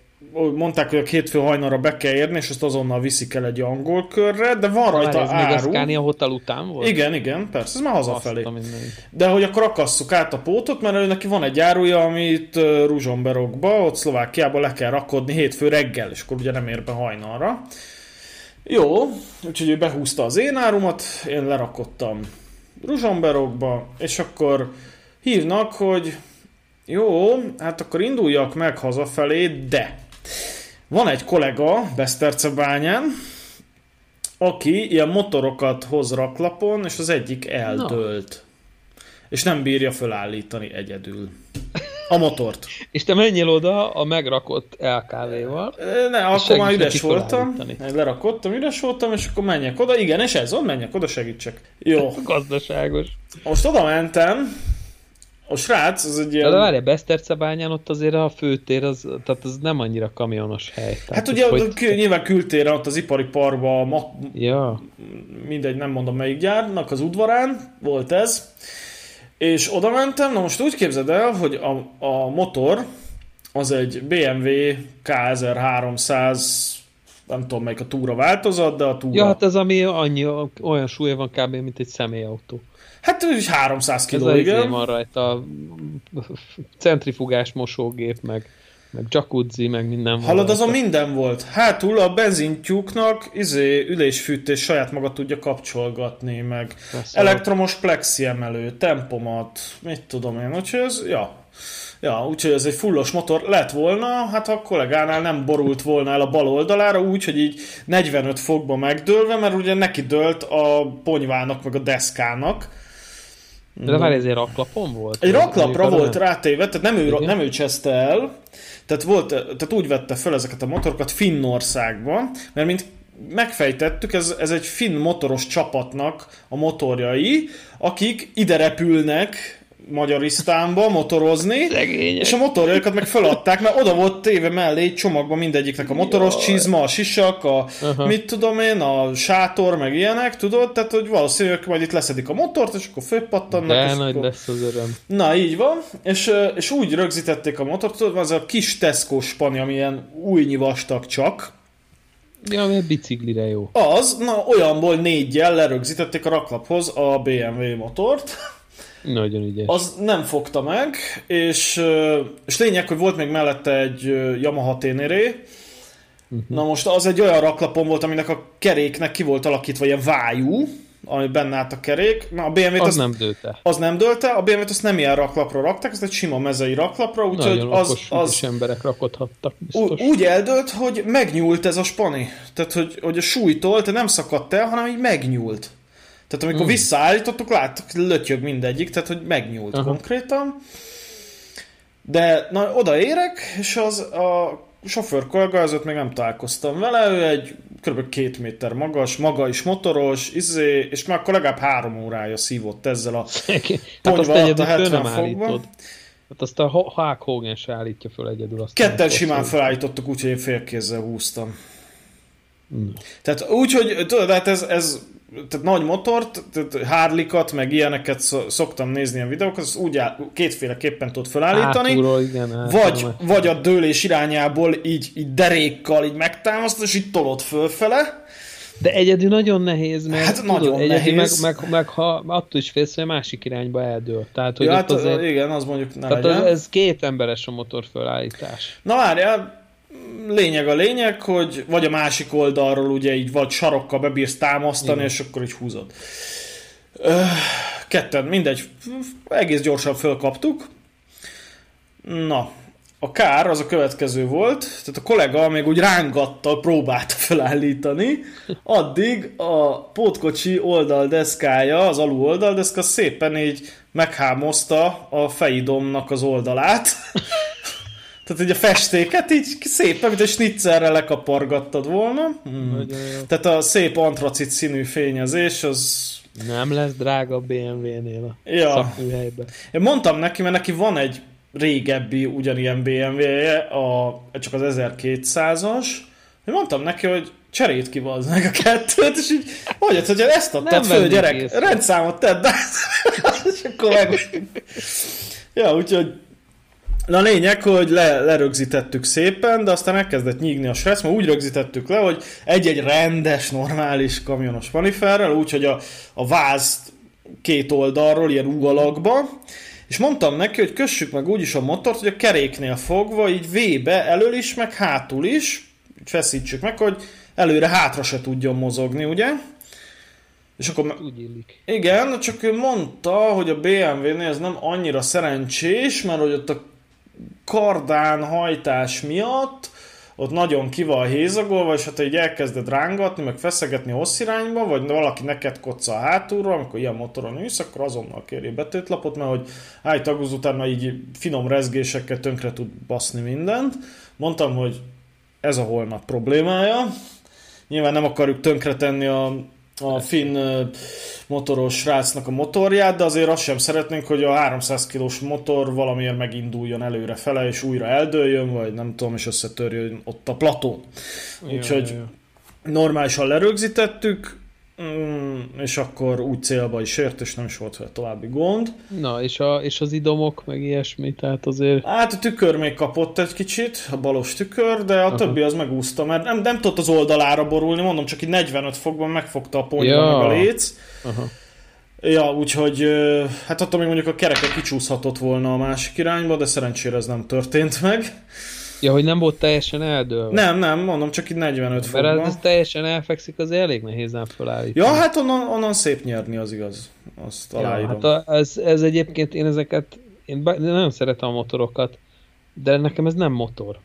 mondták, hogy a hétfő hajnalra be kell érni, és azt azonnal viszik el egy angol körre, de van rajta ez áru. még a Hotel után volt? Igen, igen, persze, ez már hazafelé. De hogy akkor akasszuk át a pótot, mert neki van egy áruja, amit Ruzsomberokba, ott Szlovákiába le kell rakodni hétfő reggel, és akkor ugye nem ér be hajnalra. Jó, úgyhogy ő behúzta az én árumat, én lerakottam Ruzsomberokba, és akkor hívnak, hogy jó, hát akkor induljak meg hazafelé, de van egy kollega Besztercebányán, aki ilyen motorokat hoz raklapon, és az egyik eldőlt. No. És nem bírja fölállítani egyedül. A motort. és te menjél oda a megrakott LKV-val. Ne, akkor már üres voltam. Lerakottam, üres voltam, és akkor menjek oda. Igen, és ez van, menjek oda, segítsek. Jó. Gazdaságos. Most oda mentem, a srác, az egy ilyen... De várj, Besztercebányán ott azért a főtér, az, tehát az nem annyira kamionos hely. Tehát hát ugye hogy... nyilván kültéren, ott az ipari parba, ma... ja. mindegy, nem mondom melyik gyárnak, az udvarán volt ez. És oda mentem, na most úgy képzeld el, hogy a, a motor az egy BMW K1300 nem tudom melyik a túra változat, de a túra... Ja, hát ez ami annyi, olyan súlya van kb. mint egy személyautó. Hát ő is 300 kiló, Ez igen. Ez van rajta, centrifugás mosógép, meg, meg jacuzzi, meg minden Hallod, azon minden volt. Hátul a benzintyúknak izé, ülésfűtés saját maga tudja kapcsolgatni, meg Persze. elektromos plexi emelő, tempomat, mit tudom én, úgyhogy ez, ja, Ja, úgyhogy ez egy fullos motor lett volna, hát a kollégánál nem borult volna el a bal oldalára, úgyhogy így 45 fokba megdőlve, mert ugye neki dőlt a ponyvának, meg a deszkának, de várj, ez egy raklapon volt? Egy raklapra volt rátéve, tehát nem ő, nem ő cseszte el, tehát, volt, tehát úgy vette fel ezeket a motorokat Finnországban, mert mint megfejtettük, ez, ez egy finn motoros csapatnak a motorjai, akik ide repülnek Magyarisztánba motorozni, Szegények. és a motorjaikat meg feladták, mert oda volt téve mellé egy csomagban mindegyiknek a motoros Jaj. csizma, a sisak, a uh-huh. mit tudom én, a sátor, meg ilyenek, tudod? Tehát, hogy valószínűleg majd itt leszedik a motort, és akkor fölpattannak. De és nagy akkor... lesz az öröm. Na, így van, és, és úgy rögzítették a motort, tudod, az a kis Tesco spani, ami ilyen újnyi vastag csak, Ja, ami biciklire jó. Az, na olyanból négyel lerögzítették a raklaphoz a BMW motort, nagyon ügyes. Az nem fogta meg, és, és lényeg, hogy volt még mellette egy Yamaha Ténéré, uh-huh. Na most az egy olyan raklapon volt, aminek a keréknek ki volt alakítva ilyen vájú, ami benne állt a kerék. Na, a BMW-t az, az nem dőlte. Az nem dőlte, a BMW-t azt nem ilyen raklapra rakták, ez egy sima mezei raklapra, úgyhogy az, az, az emberek rakodhattak. Biztos. Úgy eldőlt, hogy megnyúlt ez a spani. Tehát, hogy, hogy a súlytól te nem szakadt el, hanem így megnyúlt. Tehát amikor mm. visszaállítottuk, láttuk, lötyög mindegyik, tehát hogy megnyúlt Aha. konkrétan. De na, odaérek, és az a sofőr kollega, azért még nem találkoztam vele, ő egy kb. két méter magas, maga is motoros, izé, és már akkor legalább három órája szívott ezzel a ponyva hát alatt a 70 fokban. Hát azt a Hulk Hogan se állítja föl egyedül. Azt Ketten simán felállítottuk, úgyhogy én félkézzel húztam. Mm. Tehát úgy, hogy tudod, hát ez, ez tehát nagy motort, tehát harley meg ilyeneket szoktam nézni a videókat, az úgy áll, kétféleképpen tud felállítani. Hátulról, igen, vagy, vagy a dőlés irányából így, így derékkal így megtámaszt, és így tolod fölfele. De egyedül nagyon nehéz, mert hát tudod, nagyon nehéz. Meg, meg, meg, ha attól is félsz, hogy a másik irányba eldől. Tehát, hogy ja, hát, azért, igen, az mondjuk ne Tehát legyen. ez két emberes a motor felállítás. Na várjál, lényeg a lényeg, hogy vagy a másik oldalról ugye így vagy sarokkal bebírsz támasztani, Igen. és akkor így húzod. Ketten, mindegy, egész gyorsan fölkaptuk. Na, a kár az a következő volt, tehát a kollega még úgy rángatta, próbálta felállítani, addig a pótkocsi oldaldeszkája, az alul oldaldeszka szépen így meghámozta a fejidomnak az oldalát, tehát ugye a festéket így szépen, mint egy snitzerre lekapargattad volna. Hmm. Tehát a szép antracit színű fényezés, az... Nem lesz drága a BMW-nél a ja. szakműhelyben. Én mondtam neki, mert neki van egy régebbi ugyanilyen BMW-je, a, csak az 1200-as. Én mondtam neki, hogy cserét ki meg a kettőt, és így mondjad, hogy ezt adtad föl, gyerek, észre. rendszámot tedd, és akkor meg... ja, úgyhogy Na lényeg, hogy le, lerögzítettük szépen, de aztán elkezdett nyígni a srác, mert úgy rögzítettük le, hogy egy-egy rendes, normális kamionos maniferrel, úgyhogy a, a váz két oldalról, ilyen ugalakba, és mondtam neki, hogy kössük meg úgyis a motort, hogy a keréknél fogva, így V-be, elől is, meg hátul is, feszítsük meg, hogy előre hátra se tudjon mozogni, ugye? És akkor... Úgy illik. Igen, csak ő mondta, hogy a BMW-nél ez nem annyira szerencsés, mert hogy ott a kardán hajtás miatt ott nagyon ki van hézagolva, és hát így elkezded rángatni, meg feszegetni a irányba, vagy valaki neked kocca a hátulra, amikor ilyen motoron ülsz, akkor azonnal kérje betétlapot, mert hogy állítagúz utána így finom rezgésekkel tönkre tud baszni mindent. Mondtam, hogy ez a holnap problémája. Nyilván nem akarjuk tönkretenni a a finn motoros srácnak a motorját, de azért azt sem szeretnénk, hogy a 300 kilós motor valamiért meginduljon előre fele, és újra eldőljön, vagy nem tudom, és összetörjön ott a platón. Úgyhogy normálisan lerögzítettük, Mm, és akkor úgy célba is ért, és nem is volt vele további gond. Na, és, a, és az idomok, meg ilyesmi, tehát azért... Hát a tükör még kapott egy kicsit, a balos tükör, de a Aha. többi az megúszta, mert nem, nem tudott az oldalára borulni, mondom, csak így 45 fokban megfogta a ponyva ja. meg a léc. Aha. Ja, úgyhogy hát attól még mondjuk a kereke kicsúszhatott volna a másik irányba, de szerencsére ez nem történt meg. Ja, hogy nem volt teljesen eldőlve. Nem, nem, mondom, csak itt 45 fokban. Mert ez teljesen elfekszik, az elég nehéz nem felállítani. Ja, hát onnan, onnan szép nyerni, az igaz. Azt aláírom. Ja, hát a, ez, ez egyébként, én ezeket, én nagyon szeretem a motorokat, de nekem ez nem motor.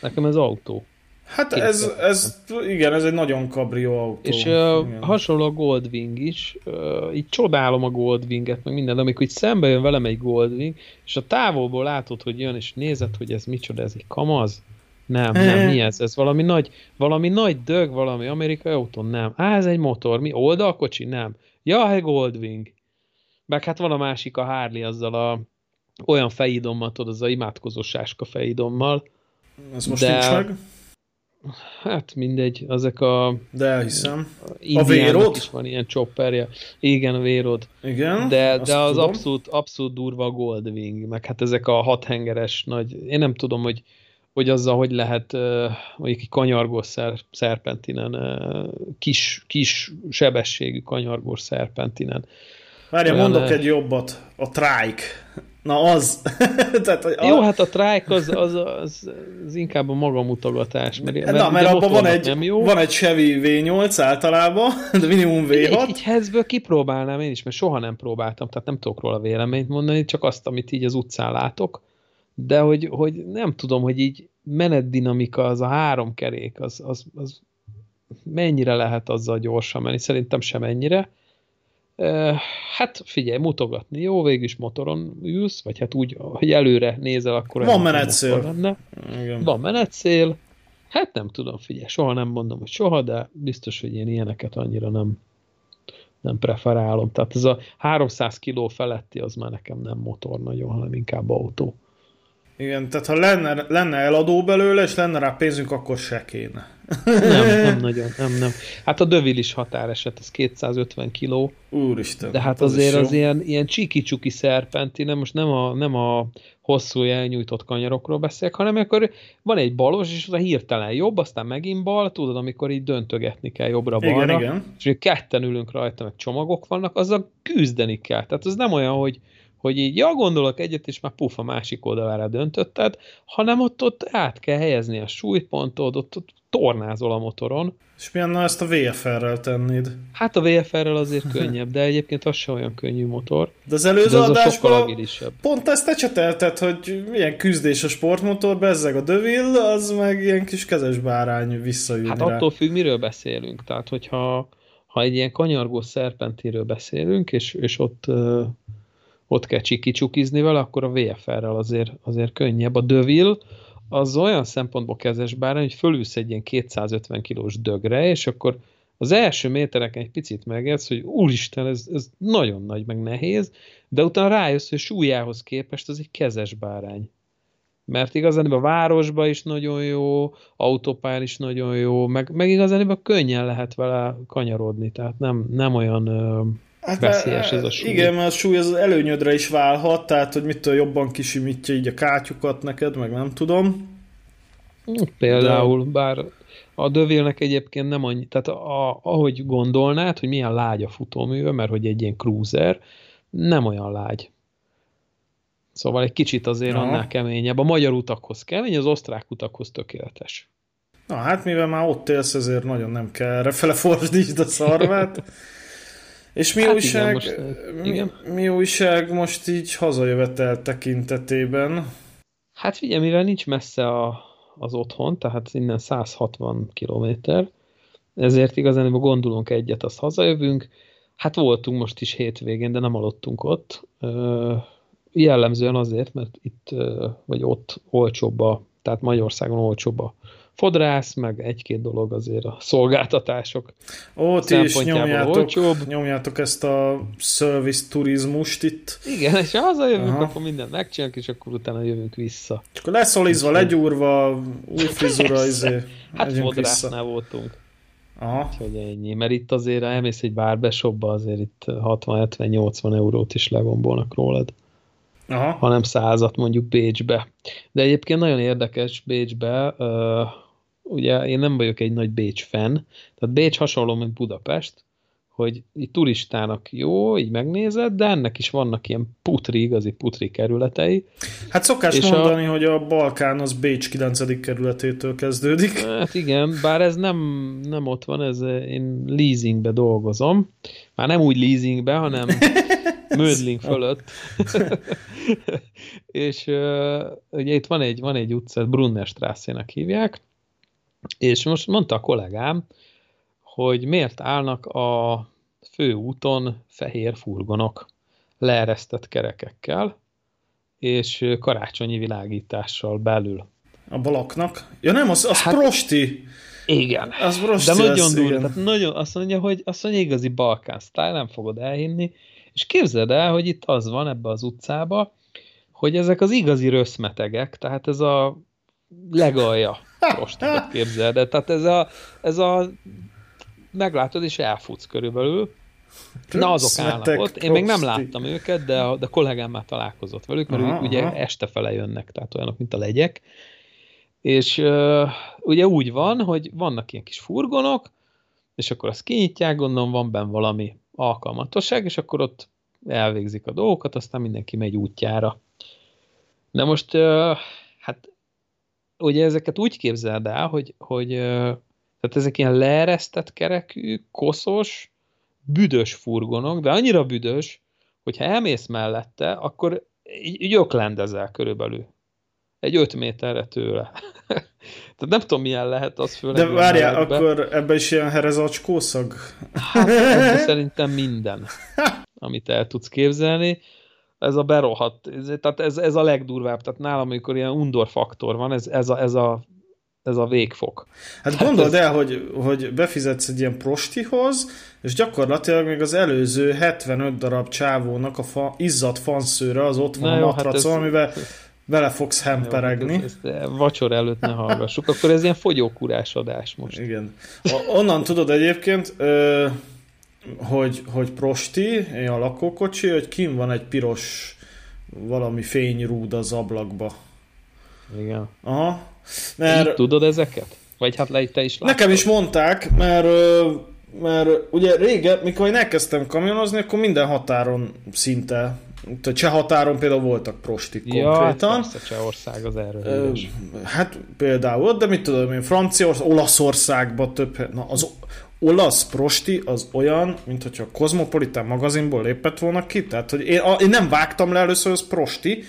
Nekem ez autó. Hát ez, ez, igen, ez egy nagyon kabrió autó. És uh, hasonló a Goldwing is, uh, így csodálom a Goldwinget, meg minden, amikor így szembe jön velem egy Goldwing, és a távolból látod, hogy jön, és nézed, hogy ez micsoda, ez egy kamaz? Nem, nem, mi ez? Ez valami nagy, valami nagy dög, valami amerikai autó? Nem. Á, ez egy motor, mi? Oldalkocsi? Nem. Ja, egy Goldwing. Meg hát van a másik, a Harley azzal a olyan fejidommal, tudod, az a imádkozó sáska fejidommal. Ez most de... nincs meg? Hát mindegy, ezek a... De elhiszem. A vérod? is van ilyen chopperje. Igen, a vérod. Igen, De, de az abszolút, abszolút durva a Goldwing, meg hát ezek a hathengeres nagy... Én nem tudom, hogy, hogy azzal hogy lehet mondjuk egy kanyargós szer, szerpentinen, kis, kis sebességű kanyargós szerpentinen. Várja, mondok egy jobbat. A Trike. Na az. Tehát, a... Jó, hát a trike az, az, az, az inkább a magamutogatás. Mert, mert, Na, mert abban van egy, van egy Chevy V8 általában, de minimum V6. Egy, egy hezből kipróbálnám én is, mert soha nem próbáltam, tehát nem tudok róla véleményt mondani, csak azt, amit így az utcán látok. De hogy, hogy nem tudom, hogy így menetdinamika, az a három kerék, az, az, az mennyire lehet azzal gyorsan menni, szerintem sem ennyire Hát figyelj, mutogatni. Jó, végülis motoron ülsz, vagy hát úgy, hogy előre nézel, akkor... Van menetszél. Igen. Van menetszél. Hát nem tudom, figyelj, soha nem mondom, hogy soha, de biztos, hogy én ilyeneket annyira nem, nem preferálom. Tehát ez a 300 kiló feletti, az már nekem nem motor nagyon, hanem inkább autó. Igen, tehát ha lenne, lenne eladó belőle, és lenne rá pénzünk, akkor se kéne. Nem, nem nagyon, nem, nem. Hát a dövil is határeset, ez 250 kiló. Úristen. De hát az azért az ilyen, ilyen csiki-csuki szerpenti, nem most nem a, nem a hosszú elnyújtott kanyarokról beszélek, hanem akkor van egy balos, és az a hirtelen jobb, aztán megint bal, tudod, amikor így döntögetni kell jobbra-balra. Igen, igen. És ketten ülünk rajta, meg csomagok vannak, azzal küzdeni kell. Tehát az nem olyan, hogy hogy így, ja, gondolok egyet, és már puf, a másik oldalára döntötted, hanem ott, ott át kell helyezni a súlypontot, ott, ott tornázol a motoron. És milyen na ezt a VFR-rel tennéd? Hát a VFR-rel azért könnyebb, de egyébként az sem olyan könnyű motor. De az előző de az adásban pont ezt ecsetelted, hogy milyen küzdés a sportmotor, bezzeg a Dövil, az meg ilyen kis kezes bárány visszajön Hát rá. attól függ, miről beszélünk. Tehát, hogyha ha egy ilyen kanyargó szerpentiről beszélünk, és, és ott ott kell csiki vele, akkor a VFR-rel azért, azért könnyebb. A Dövil az olyan szempontból kezes bár, hogy fölülsz egy ilyen 250 kilós dögre, és akkor az első métereken egy picit megérsz, hogy úristen, ez, ez nagyon nagy, meg nehéz, de utána rájössz, hogy súlyához képest az egy kezes bárány. Mert igazán a városba is nagyon jó, autópályán is nagyon jó, meg, meg igazán könnyen lehet vele kanyarodni, tehát nem, nem olyan Hát, veszélyes ez a súly. Igen, mert a súly az előnyödre is válhat, tehát hogy mitől jobban kisimítja így a kátyukat neked, meg nem tudom. Például, De... bár a dövélnek egyébként nem annyi, tehát a, ahogy gondolnád, hogy milyen lágy a futóműve, mert hogy egy ilyen cruiser, nem olyan lágy. Szóval egy kicsit azért ja. annál keményebb. A magyar utakhoz kemény, az osztrák utakhoz tökéletes. Na hát, mivel már ott élsz, ezért nagyon nem kell erre fele fordítsd a szarvát. És mi, hát újság, igen, most, igen. mi újság most így hazajövetel tekintetében? Hát figyelj, mivel nincs messze a, az otthon, tehát innen 160 kilométer, ezért igazán, gondolunk egyet, azt hazajövünk. Hát voltunk most is hétvégén, de nem aludtunk ott. Jellemzően azért, mert itt vagy ott olcsóbb a, tehát Magyarországon olcsóbb a fodrász, meg egy-két dolog azért a szolgáltatások Ó, ti is nyomjátok, olcsóbb. nyomjátok ezt a service turizmust itt. Igen, és ha hazajövünk, Aha. akkor mindent megcsinálunk, és akkor utána jövünk vissza. Akkor leszolizva, legyúrva, új frizura, izé, Hát fodrásznál voltunk. Aha. Úgyhogy ennyi, mert itt azért elmész egy bárbeshopba, azért itt 60-70-80 eurót is legombolnak rólad. Aha. hanem százat mondjuk Bécsbe. De egyébként nagyon érdekes Bécsbe, ugye én nem vagyok egy nagy Bécs fan, tehát Bécs hasonló, mint Budapest, hogy így turistának jó, így megnézed, de ennek is vannak ilyen putri, igazi putri kerületei. Hát szokás és mondani, a... hogy a Balkán az Bécs 9. kerületétől kezdődik. Hát igen, bár ez nem, nem ott van, ez én leasingbe dolgozom. Már nem úgy leasingbe, hanem Mödling fölött. és uh, ugye itt van egy, van egy utca, Brunnerstrasse-nek hívják, és most mondta a kollégám, hogy miért állnak a főúton fehér furgonok leeresztett kerekekkel, és karácsonyi világítással belül. A balaknak? Ja nem, az, az hát, prosti. Igen. Az prosti De nagyon durva. Tehát nagyon, azt mondja, hogy azt mondja, igazi Balkán style, nem fogod elhinni. És képzeld el, hogy itt az van ebbe az utcába, hogy ezek az igazi röszmetegek, tehát ez a legalja prostikat képzeld el. Tehát ez a, ez a meglátod és elfutsz körülbelül. Na, azok állnak ott. Én még nem láttam őket, de a, de a kollégám már találkozott velük, mert aha, ők ugye aha. este fele jönnek, tehát olyanok, mint a legyek. És uh, ugye úgy van, hogy vannak ilyen kis furgonok, és akkor azt kinyitják, gondolom van benne valami alkalmatosság, és akkor ott elvégzik a dolgokat, aztán mindenki megy útjára. De most, hát ugye ezeket úgy képzeld el, hogy, hogy tehát ezek ilyen leeresztett kerekű, koszos, büdös furgonok, de annyira büdös, hogyha elmész mellette, akkor így, így öklendezel körülbelül. Egy öt méterre tőle. Tehát nem tudom, milyen lehet az főleg. De várjál, akkor ebben is ilyen herezacskószag? Hát, szerintem minden, amit el tudsz képzelni. Ez a berohadt, ez, tehát ez, ez a legdurvább. Tehát nálam, amikor ilyen undor faktor van, ez, ez, a, ez, a, ez a végfok. Hát, hát gondold ez... el, hogy, hogy befizetsz egy ilyen prostihoz, és gyakorlatilag még az előző 75 darab csávónak a fa, izzadt fanszőre az ott van Na a matracon, hát ez... amivel vele fogsz hemperegni. Jó, ezt, ezt vacsor előtt ne hallgassuk. Akkor ez ilyen fogyókúrás adás most. Igen. Onnan tudod egyébként, hogy, hogy prosti, a lakókocsi, hogy kim van egy piros valami fényrúd az ablakba. Igen. Aha. Mert... Így tudod ezeket? Vagy hát le, te is láttad? Nekem is mondták, mert mert ugye régen, mikor én elkezdtem kamionozni, akkor minden határon szinte tehát cseh határon például voltak prostik ja, konkrétan. Ja, Csehország az erről. Hát például, de mit tudom én, Franciaország, Olaszországban több, na az olasz prosti az olyan, mint hogyha a Cosmopolitan magazinból lépett volna ki, tehát hogy én, én nem vágtam le először az prosti,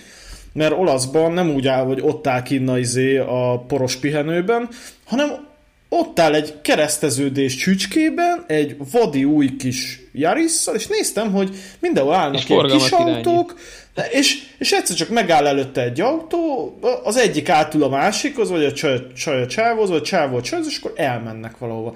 mert olaszban nem úgy áll, hogy ott áll kinna izé a poros pihenőben, hanem ott áll egy kereszteződés csücskében, egy vadi új kis Jarisszal, és néztem, hogy mindenhol állnak és ilyen kis autók, és, és egyszer csak megáll előtte egy autó, az egyik átul a másikhoz, vagy a csaj, csaj a csávhoz, vagy a csávó a csajhoz, és akkor elmennek valahova.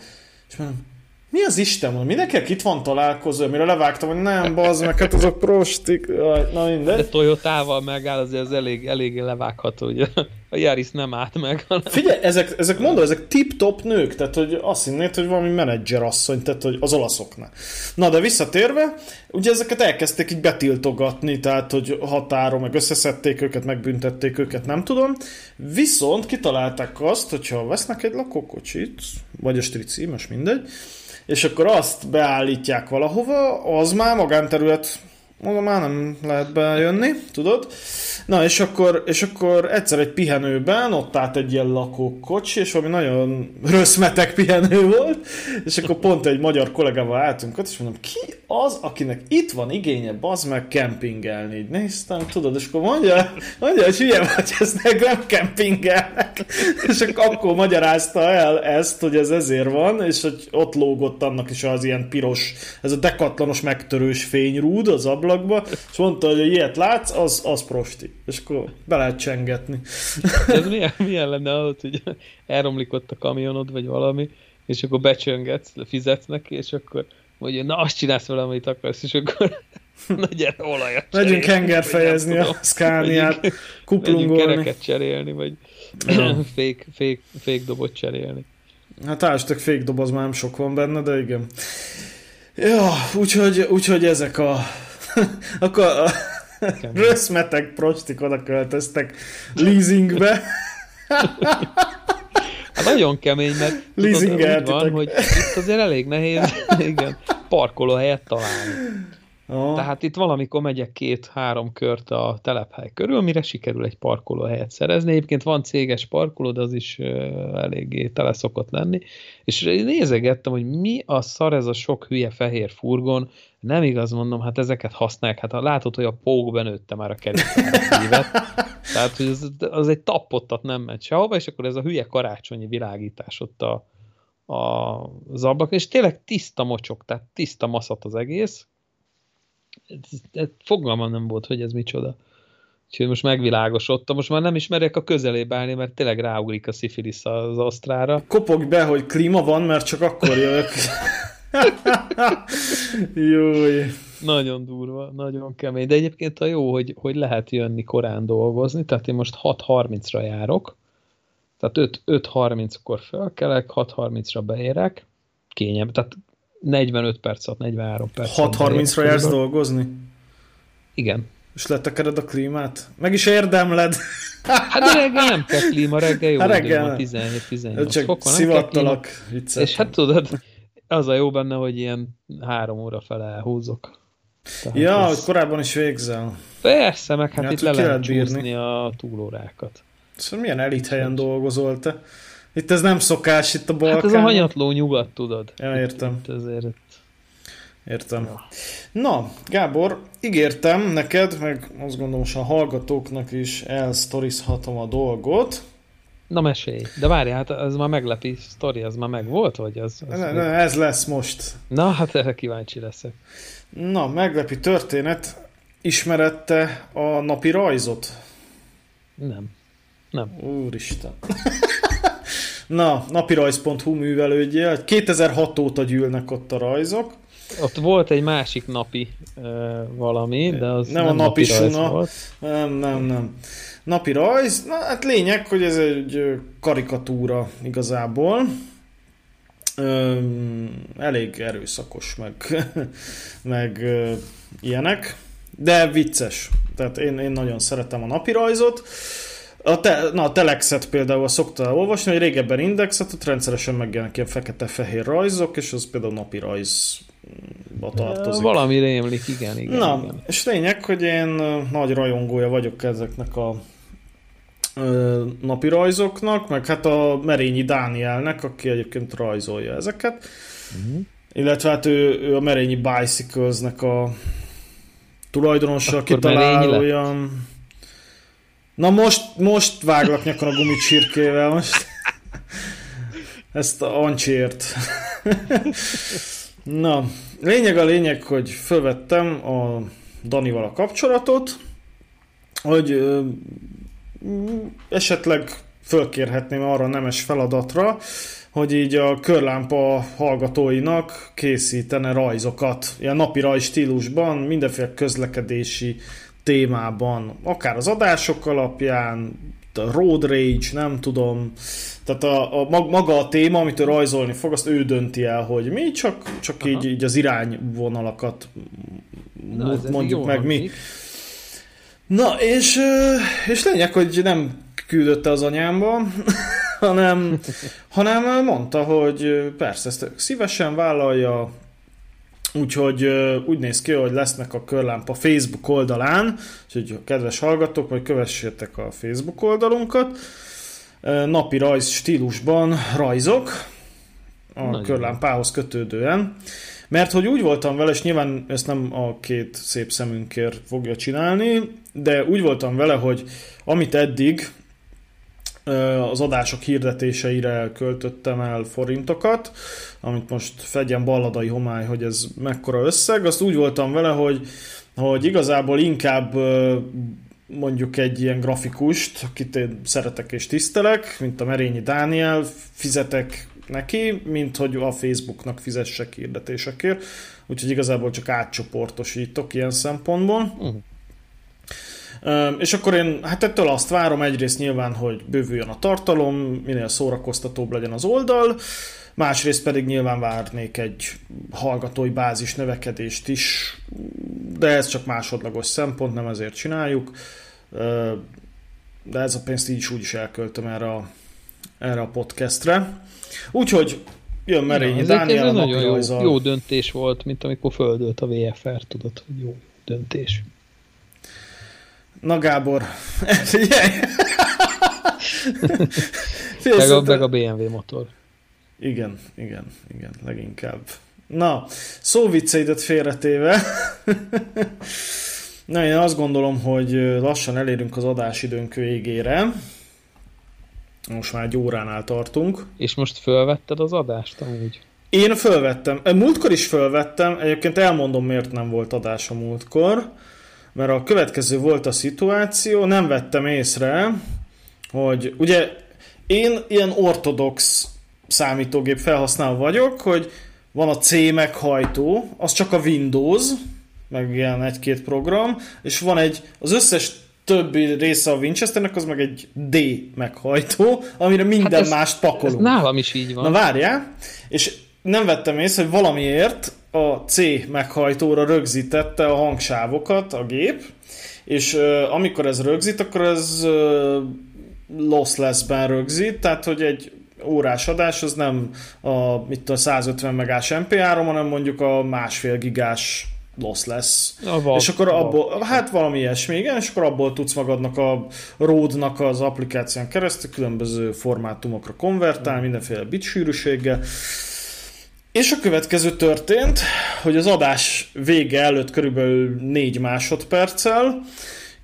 És mondom, mi az Isten, mondom, mindenkinek itt van találkozó, amire levágtam, hogy nem, bazd meg, hát azok prostik, na mindegy. De Toyotával megáll, azért az elég, elég levágható, ugye a Yaris nem állt meg. Hanem... Figyelj, ezek, ezek mondom, ezek tip-top nők, tehát hogy azt hinnéd, hogy valami menedzser asszony, tehát hogy az olaszoknál. Na, de visszatérve, ugye ezeket elkezdték így betiltogatni, tehát hogy határon, meg összeszedték őket, megbüntették őket, nem tudom. Viszont kitalálták azt, hogyha vesznek egy lakókocsit, vagy a strici, most mindegy, és akkor azt beállítják valahova, az már magánterület, oda már nem lehet bejönni, tudod? Na, és akkor, és akkor egyszer egy pihenőben ott állt egy ilyen lakókocsi, és valami nagyon röszmetek pihenő volt, és akkor pont egy magyar kollégával álltunk ott, és mondom, ki az, akinek itt van igénye, bazd meg kempingelni? Így néztem, tudod, és akkor mondja, mondja hogy hülye vagy, ez nem kempingel. és akkor magyarázta el ezt, hogy ez ezért van, és hogy ott lógott annak is az ilyen piros, ez a dekatlanos megtörős fényrúd az ablakba, és mondta, hogy ilyet látsz, az, az prosti. És akkor be lehet csengetni. ez milyen, milyen lenne az, hogy elromlik ott a kamionod, vagy valami, és akkor becsöngetsz, fizetsz neki, és akkor mondja, na azt csinálsz vele, amit akarsz, és akkor na gyere, olajat Megyünk henger fejezni a Scania-t, kuplungolni. kereket cserélni, vagy fék, fék, fék dobot cserélni. Hát ástak fék doboz már nem sok van benne, de igen. Ja, úgyhogy, úgyhogy ezek a... Akkor a röszmetek prostik oda költöztek leasingbe. Hát nagyon kemény, mert tudod, úgy van, hogy itt azért elég nehéz igen, parkolóhelyet találni. Tehát itt valamikor megyek két-három kört a telephely körül, mire sikerül egy parkolóhelyet szerezni. Egyébként van céges parkoló, de az is eléggé tele szokott lenni. És nézegettem, hogy mi a szar ez a sok hülye fehér furgon. Nem igaz mondom, hát ezeket használják. Hát ha látod, hogy a pók benőtte már a kerékpárat Tehát, hogy az, az egy tappottat nem megy sehova, és akkor ez a hülye karácsonyi világítás ott a, a, az ablak, és tényleg tiszta mocsok, tehát tiszta maszat az egész, fogalmam nem volt, hogy ez micsoda. Úgyhogy most megvilágosodtam. Most már nem is merek a közelébe állni, mert tényleg ráugrik a szifilisz az asztrára. Kopogj be, hogy klíma van, mert csak akkor jövök. Júj. Nagyon durva, nagyon kemény. De egyébként a jó, hogy, hogy lehet jönni korán dolgozni. Tehát én most 6.30-ra járok. Tehát 5.30-kor fölkelek, 6.30-ra beérek. Kényebb. Tehát 45 perc alatt, 43 perc 6.30-ra jársz dolgozni? Igen. És letekered a klímát? Meg is érdemled. Hát de reggel nem kell klíma, reggel jó hát reggel. 17-18 Csak fokon. szivattalak. És hát tudod, az a jó benne, hogy ilyen három óra fele elhúzok. Tehát ja, ez... hogy korábban is végzel. Persze, meg hát ja, itt le lehet csúszni a túlórákat. Szóval milyen elit helyen dolgozol te? Itt ez nem szokás, itt a Balkán. Hát ez a hanyatló nyugat, tudod. Ja, értem. Itt ezért... Értem. Ja. Na, Gábor, ígértem neked, meg azt gondolom, hogy a hallgatóknak is elsztorizhatom a dolgot. Na mesélj, de várj, hát ez már meglepi sztori, ez már meg volt, vagy az? az ne, ne, ez lesz most. Na, hát erre kíváncsi leszek. Na, meglepi történet. Ismerette a napi rajzot? Nem. Nem. Úristen. Na, napirajz.hu művelődje. 2006 óta gyűlnek ott a rajzok. Ott volt egy másik napi uh, valami, de az nem, nem a napi suna. Volt. Nem, nem, nem. Napi rajz, na hát lényeg, hogy ez egy karikatúra igazából. Öm, elég erőszakos, meg, meg ö, ilyenek, de vicces. Tehát én, én nagyon szeretem a napirajzot. A, te, na, a Telexet például szokta olvasni, hogy régebben indexet, ott rendszeresen megjelennek ilyen fekete-fehér rajzok, és az például napi rajzba tartozik. Valami rémlik, igen, igen. Na, igen. és lényeg, hogy én nagy rajongója vagyok ezeknek a napi rajzoknak, meg hát a Merényi Dánielnek, aki egyébként rajzolja ezeket. Uh-huh. Illetve hát ő, ő a Merényi Bicycles-nek a tulajdonosa, kitalálója. Na most, most váglak nyakon a gumicsirkével, most. Ezt a Ancsiért. Na, lényeg a lényeg, hogy fölvettem a Danival a kapcsolatot, hogy ö, esetleg fölkérhetném arra a nemes feladatra, hogy így a körlámpa hallgatóinak készítene rajzokat, ilyen napi rajz stílusban, mindenféle közlekedési témában, akár az adások alapján, a road rage, nem tudom, tehát a, a, maga a téma, amit ő rajzolni fog, azt ő dönti el, hogy mi, csak, csak így, így az irányvonalakat Na, mondjuk meg mi. Na, és, és lényeg, hogy nem küldötte az anyámba, hanem, hanem mondta, hogy persze, ezt szívesen vállalja, Úgyhogy úgy néz ki, hogy lesznek a Körlámpa Facebook oldalán, úgyhogy kedves hallgatók, vagy kövessétek a Facebook oldalunkat. Napi rajz stílusban rajzok a Nagyon Körlámpához kötődően. Mert hogy úgy voltam vele, és nyilván ezt nem a két szép szemünkért fogja csinálni, de úgy voltam vele, hogy amit eddig az adások hirdetéseire költöttem el forintokat, amit most fedjen balladai homály, hogy ez mekkora összeg. Azt úgy voltam vele, hogy, hogy igazából inkább mondjuk egy ilyen grafikust, akit én szeretek és tisztelek, mint a Merényi Dániel, fizetek neki, mint hogy a Facebooknak fizessek hirdetésekért. Úgyhogy igazából csak átcsoportosítok ilyen szempontból. Uh-huh. És akkor én hát ettől azt várom egyrészt nyilván, hogy bővüljön a tartalom, minél szórakoztatóbb legyen az oldal, másrészt pedig nyilván várnék egy hallgatói bázis növekedést is, de ez csak másodlagos szempont, nem ezért csináljuk, de ez a pénzt így is úgy is elköltöm erre a, erre a podcastre. Úgyhogy jön Merényi ja, Dániel a nagyon jó, jó döntés volt, mint amikor földölt a VFR, tudod, hogy jó döntés. Na Gábor, figyelj! meg, a, meg a BMW motor. Igen, igen, igen, leginkább. Na, szóvicceidet félretéve. Na, én azt gondolom, hogy lassan elérünk az adásidőnk végére. Most már egy óránál tartunk. És most fölvetted az adást amúgy? Én fölvettem. Múltkor is fölvettem, egyébként elmondom, miért nem volt adás a múltkor mert a következő volt a szituáció, nem vettem észre, hogy ugye én ilyen ortodox számítógép felhasználó vagyok, hogy van a C meghajtó, az csak a Windows, meg ilyen egy-két program, és van egy, az összes többi része a Winchesternek, az meg egy D meghajtó, amire minden hát ez, mást pakolunk. Ez nálam is így van. Na várjál, és nem vettem észre, hogy valamiért a C meghajtóra rögzítette a hangsávokat a gép, és uh, amikor ez rögzít, akkor ez uh, lossless-ben rögzít, tehát hogy egy órás adás az nem a mit tudom, 150 megás MP3, hanem mondjuk a másfél gigás lossless. A és akkor abból, hát valami ilyesmi, igen, és akkor abból tudsz magadnak a Rode-nak az applikáción keresztül különböző formátumokra konvertálni, mindenféle bit sűrűséggel, és a következő történt, hogy az adás vége előtt körülbelül 4 másodperccel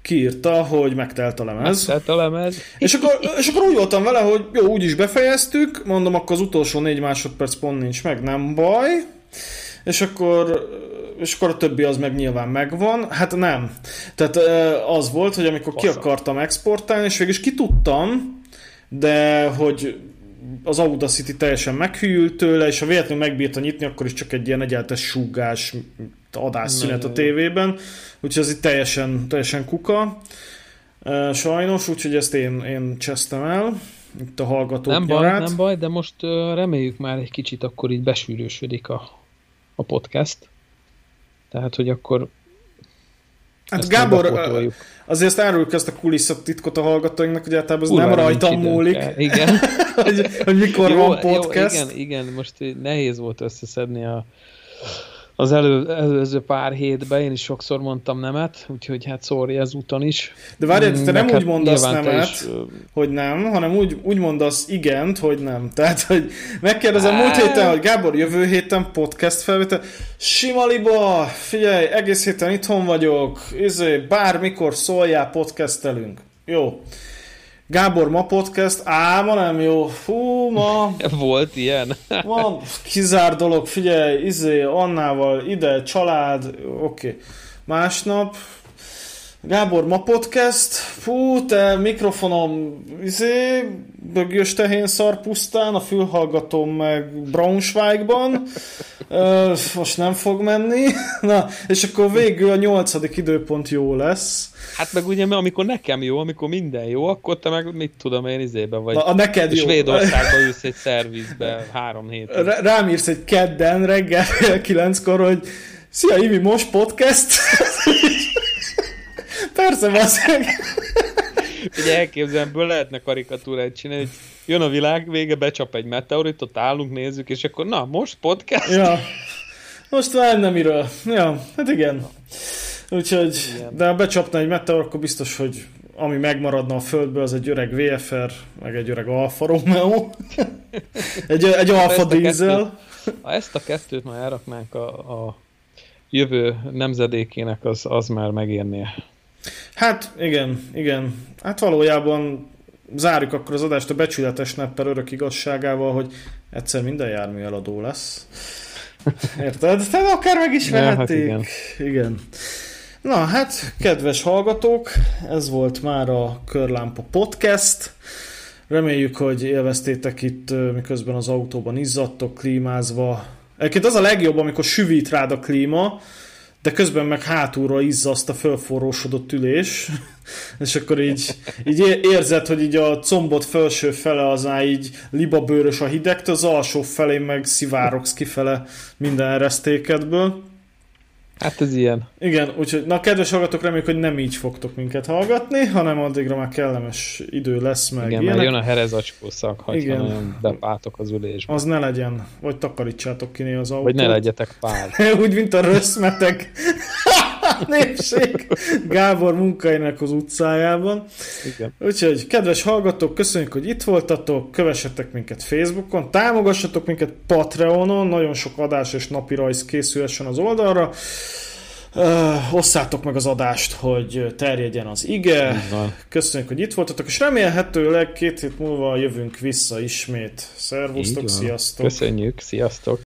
kiírta, hogy megtelt a lemez. Megtelt a lemez. És akkor, és akkor úgy voltam vele, hogy jó, úgy is befejeztük, mondom, akkor az utolsó 4 másodperc pont nincs meg, nem baj. És akkor, és akkor a többi az meg nyilván megvan. Hát nem. Tehát az volt, hogy amikor Bassza. ki akartam exportálni, és végül is ki tudtam, de hogy az Audacity teljesen meghűlt tőle, és ha véletlenül megbírta nyitni, akkor is csak egy ilyen egyáltalán súgás adásszünet a tévében, úgyhogy ez itt teljesen, teljesen kuka. Sajnos, úgyhogy ezt én, én csesztem el itt a hallgatók Nem baj, nem baj, de most reméljük már egy kicsit akkor így besűrűsödik a, a podcast. Tehát, hogy akkor Hát Gábor, azért áruljuk ezt a kulisszatitkot a hallgatóinknak, hogy általában ez nem rajtam múlik. Igen. hogy, hogy mikor jó, van podcast. Jó, igen, igen, most nehéz volt összeszedni a, az elő, előző pár hétben, én is sokszor mondtam nemet, úgyhogy hát sorry ezúton is. De várj, te nem úgy mondasz nemet, is, hogy nem, hanem úgy, úgy mondasz igent, hogy nem. Tehát, hogy megkérdezem múlt héten, hogy Gábor, jövő héten podcast felvétel. Simaliba, figyelj, egész héten itthon vagyok, izé, bármikor szóljál, podcastelünk. Jó. Gábor, ma podcast, á, ma nem jó. Fú, ma... Volt ilyen. Van kizár dolog, figyelj, izé, Annával, ide, család, oké. Okay. Másnap, Gábor, ma podcast, fú, te mikrofonom, izé, bögjös tehén szar pusztán, a fülhallgatom meg Braunschweigban, most nem fog menni, na, és akkor végül a nyolcadik időpont jó lesz. Hát meg ugye, amikor nekem jó, amikor minden jó, akkor te meg mit tudom én izében vagy. Na, a neked jó. Svédországban ülsz egy szervizbe három hét. Rám írsz egy kedden reggel kilenckor, hogy Szia Ivi, most podcast? Persze, basszeg. Ugye elképzelemből lehetne karikatúrát csinálni, hogy jön a világ vége, becsap egy meteorit, ott állunk, nézzük, és akkor na, most podcast? Ja. Most már nem miről. Ja, hát igen. Úgyhogy, igen. de ha becsapna egy meteor, akkor biztos, hogy ami megmaradna a Földből, az egy öreg VFR, meg egy öreg Alfa Romeo, egy, egy Alfa Diesel. Ha ezt a kettőt már elraknánk a, a jövő nemzedékének, az, az már megérnie. Hát igen, igen. Hát valójában zárjuk akkor az adást a becsületes neppel örök igazságával, hogy egyszer minden jármű eladó lesz. Érted? Tehát akár meg is vehették. Ja, hát igen. igen. Na hát, kedves hallgatók, ez volt már a Körlámpa Podcast. Reméljük, hogy élveztétek itt, miközben az autóban izzadtok, klímázva. Egyébként az a legjobb, amikor süvít rád a klíma, de közben meg hátulról izzaszt a fölforrósodott ülés, és akkor így, így érzed, hogy így a combot felső fele az már így libabőrös a hidegtől, az alsó felé meg szivárogsz kifele minden eresztékedből. Hát ez ilyen. Igen, úgyhogy na kedves hallgatók, reméljük, hogy nem így fogtok minket hallgatni, hanem addigra már kellemes idő lesz meg. Igen, ilyenek. mert jön a herezacskó szak, ha Igen. nagyon bepátok az ülésbe. Az ne legyen, vagy takarítsátok ki az autót. Vagy ne legyetek pár. Úgy, mint a röszmetek. népség Gábor munkainak az utcájában. Igen. Úgyhogy, kedves hallgatók, köszönjük, hogy itt voltatok, kövessetek minket Facebookon, támogassatok minket Patreonon, nagyon sok adás és napi rajz készülhessen az oldalra. Uh, osszátok meg az adást, hogy terjedjen az ige. Köszönjük, hogy itt voltatok, és remélhetőleg két hét múlva jövünk vissza ismét. Szervusztok, sziasztok! Köszönjük, sziasztok!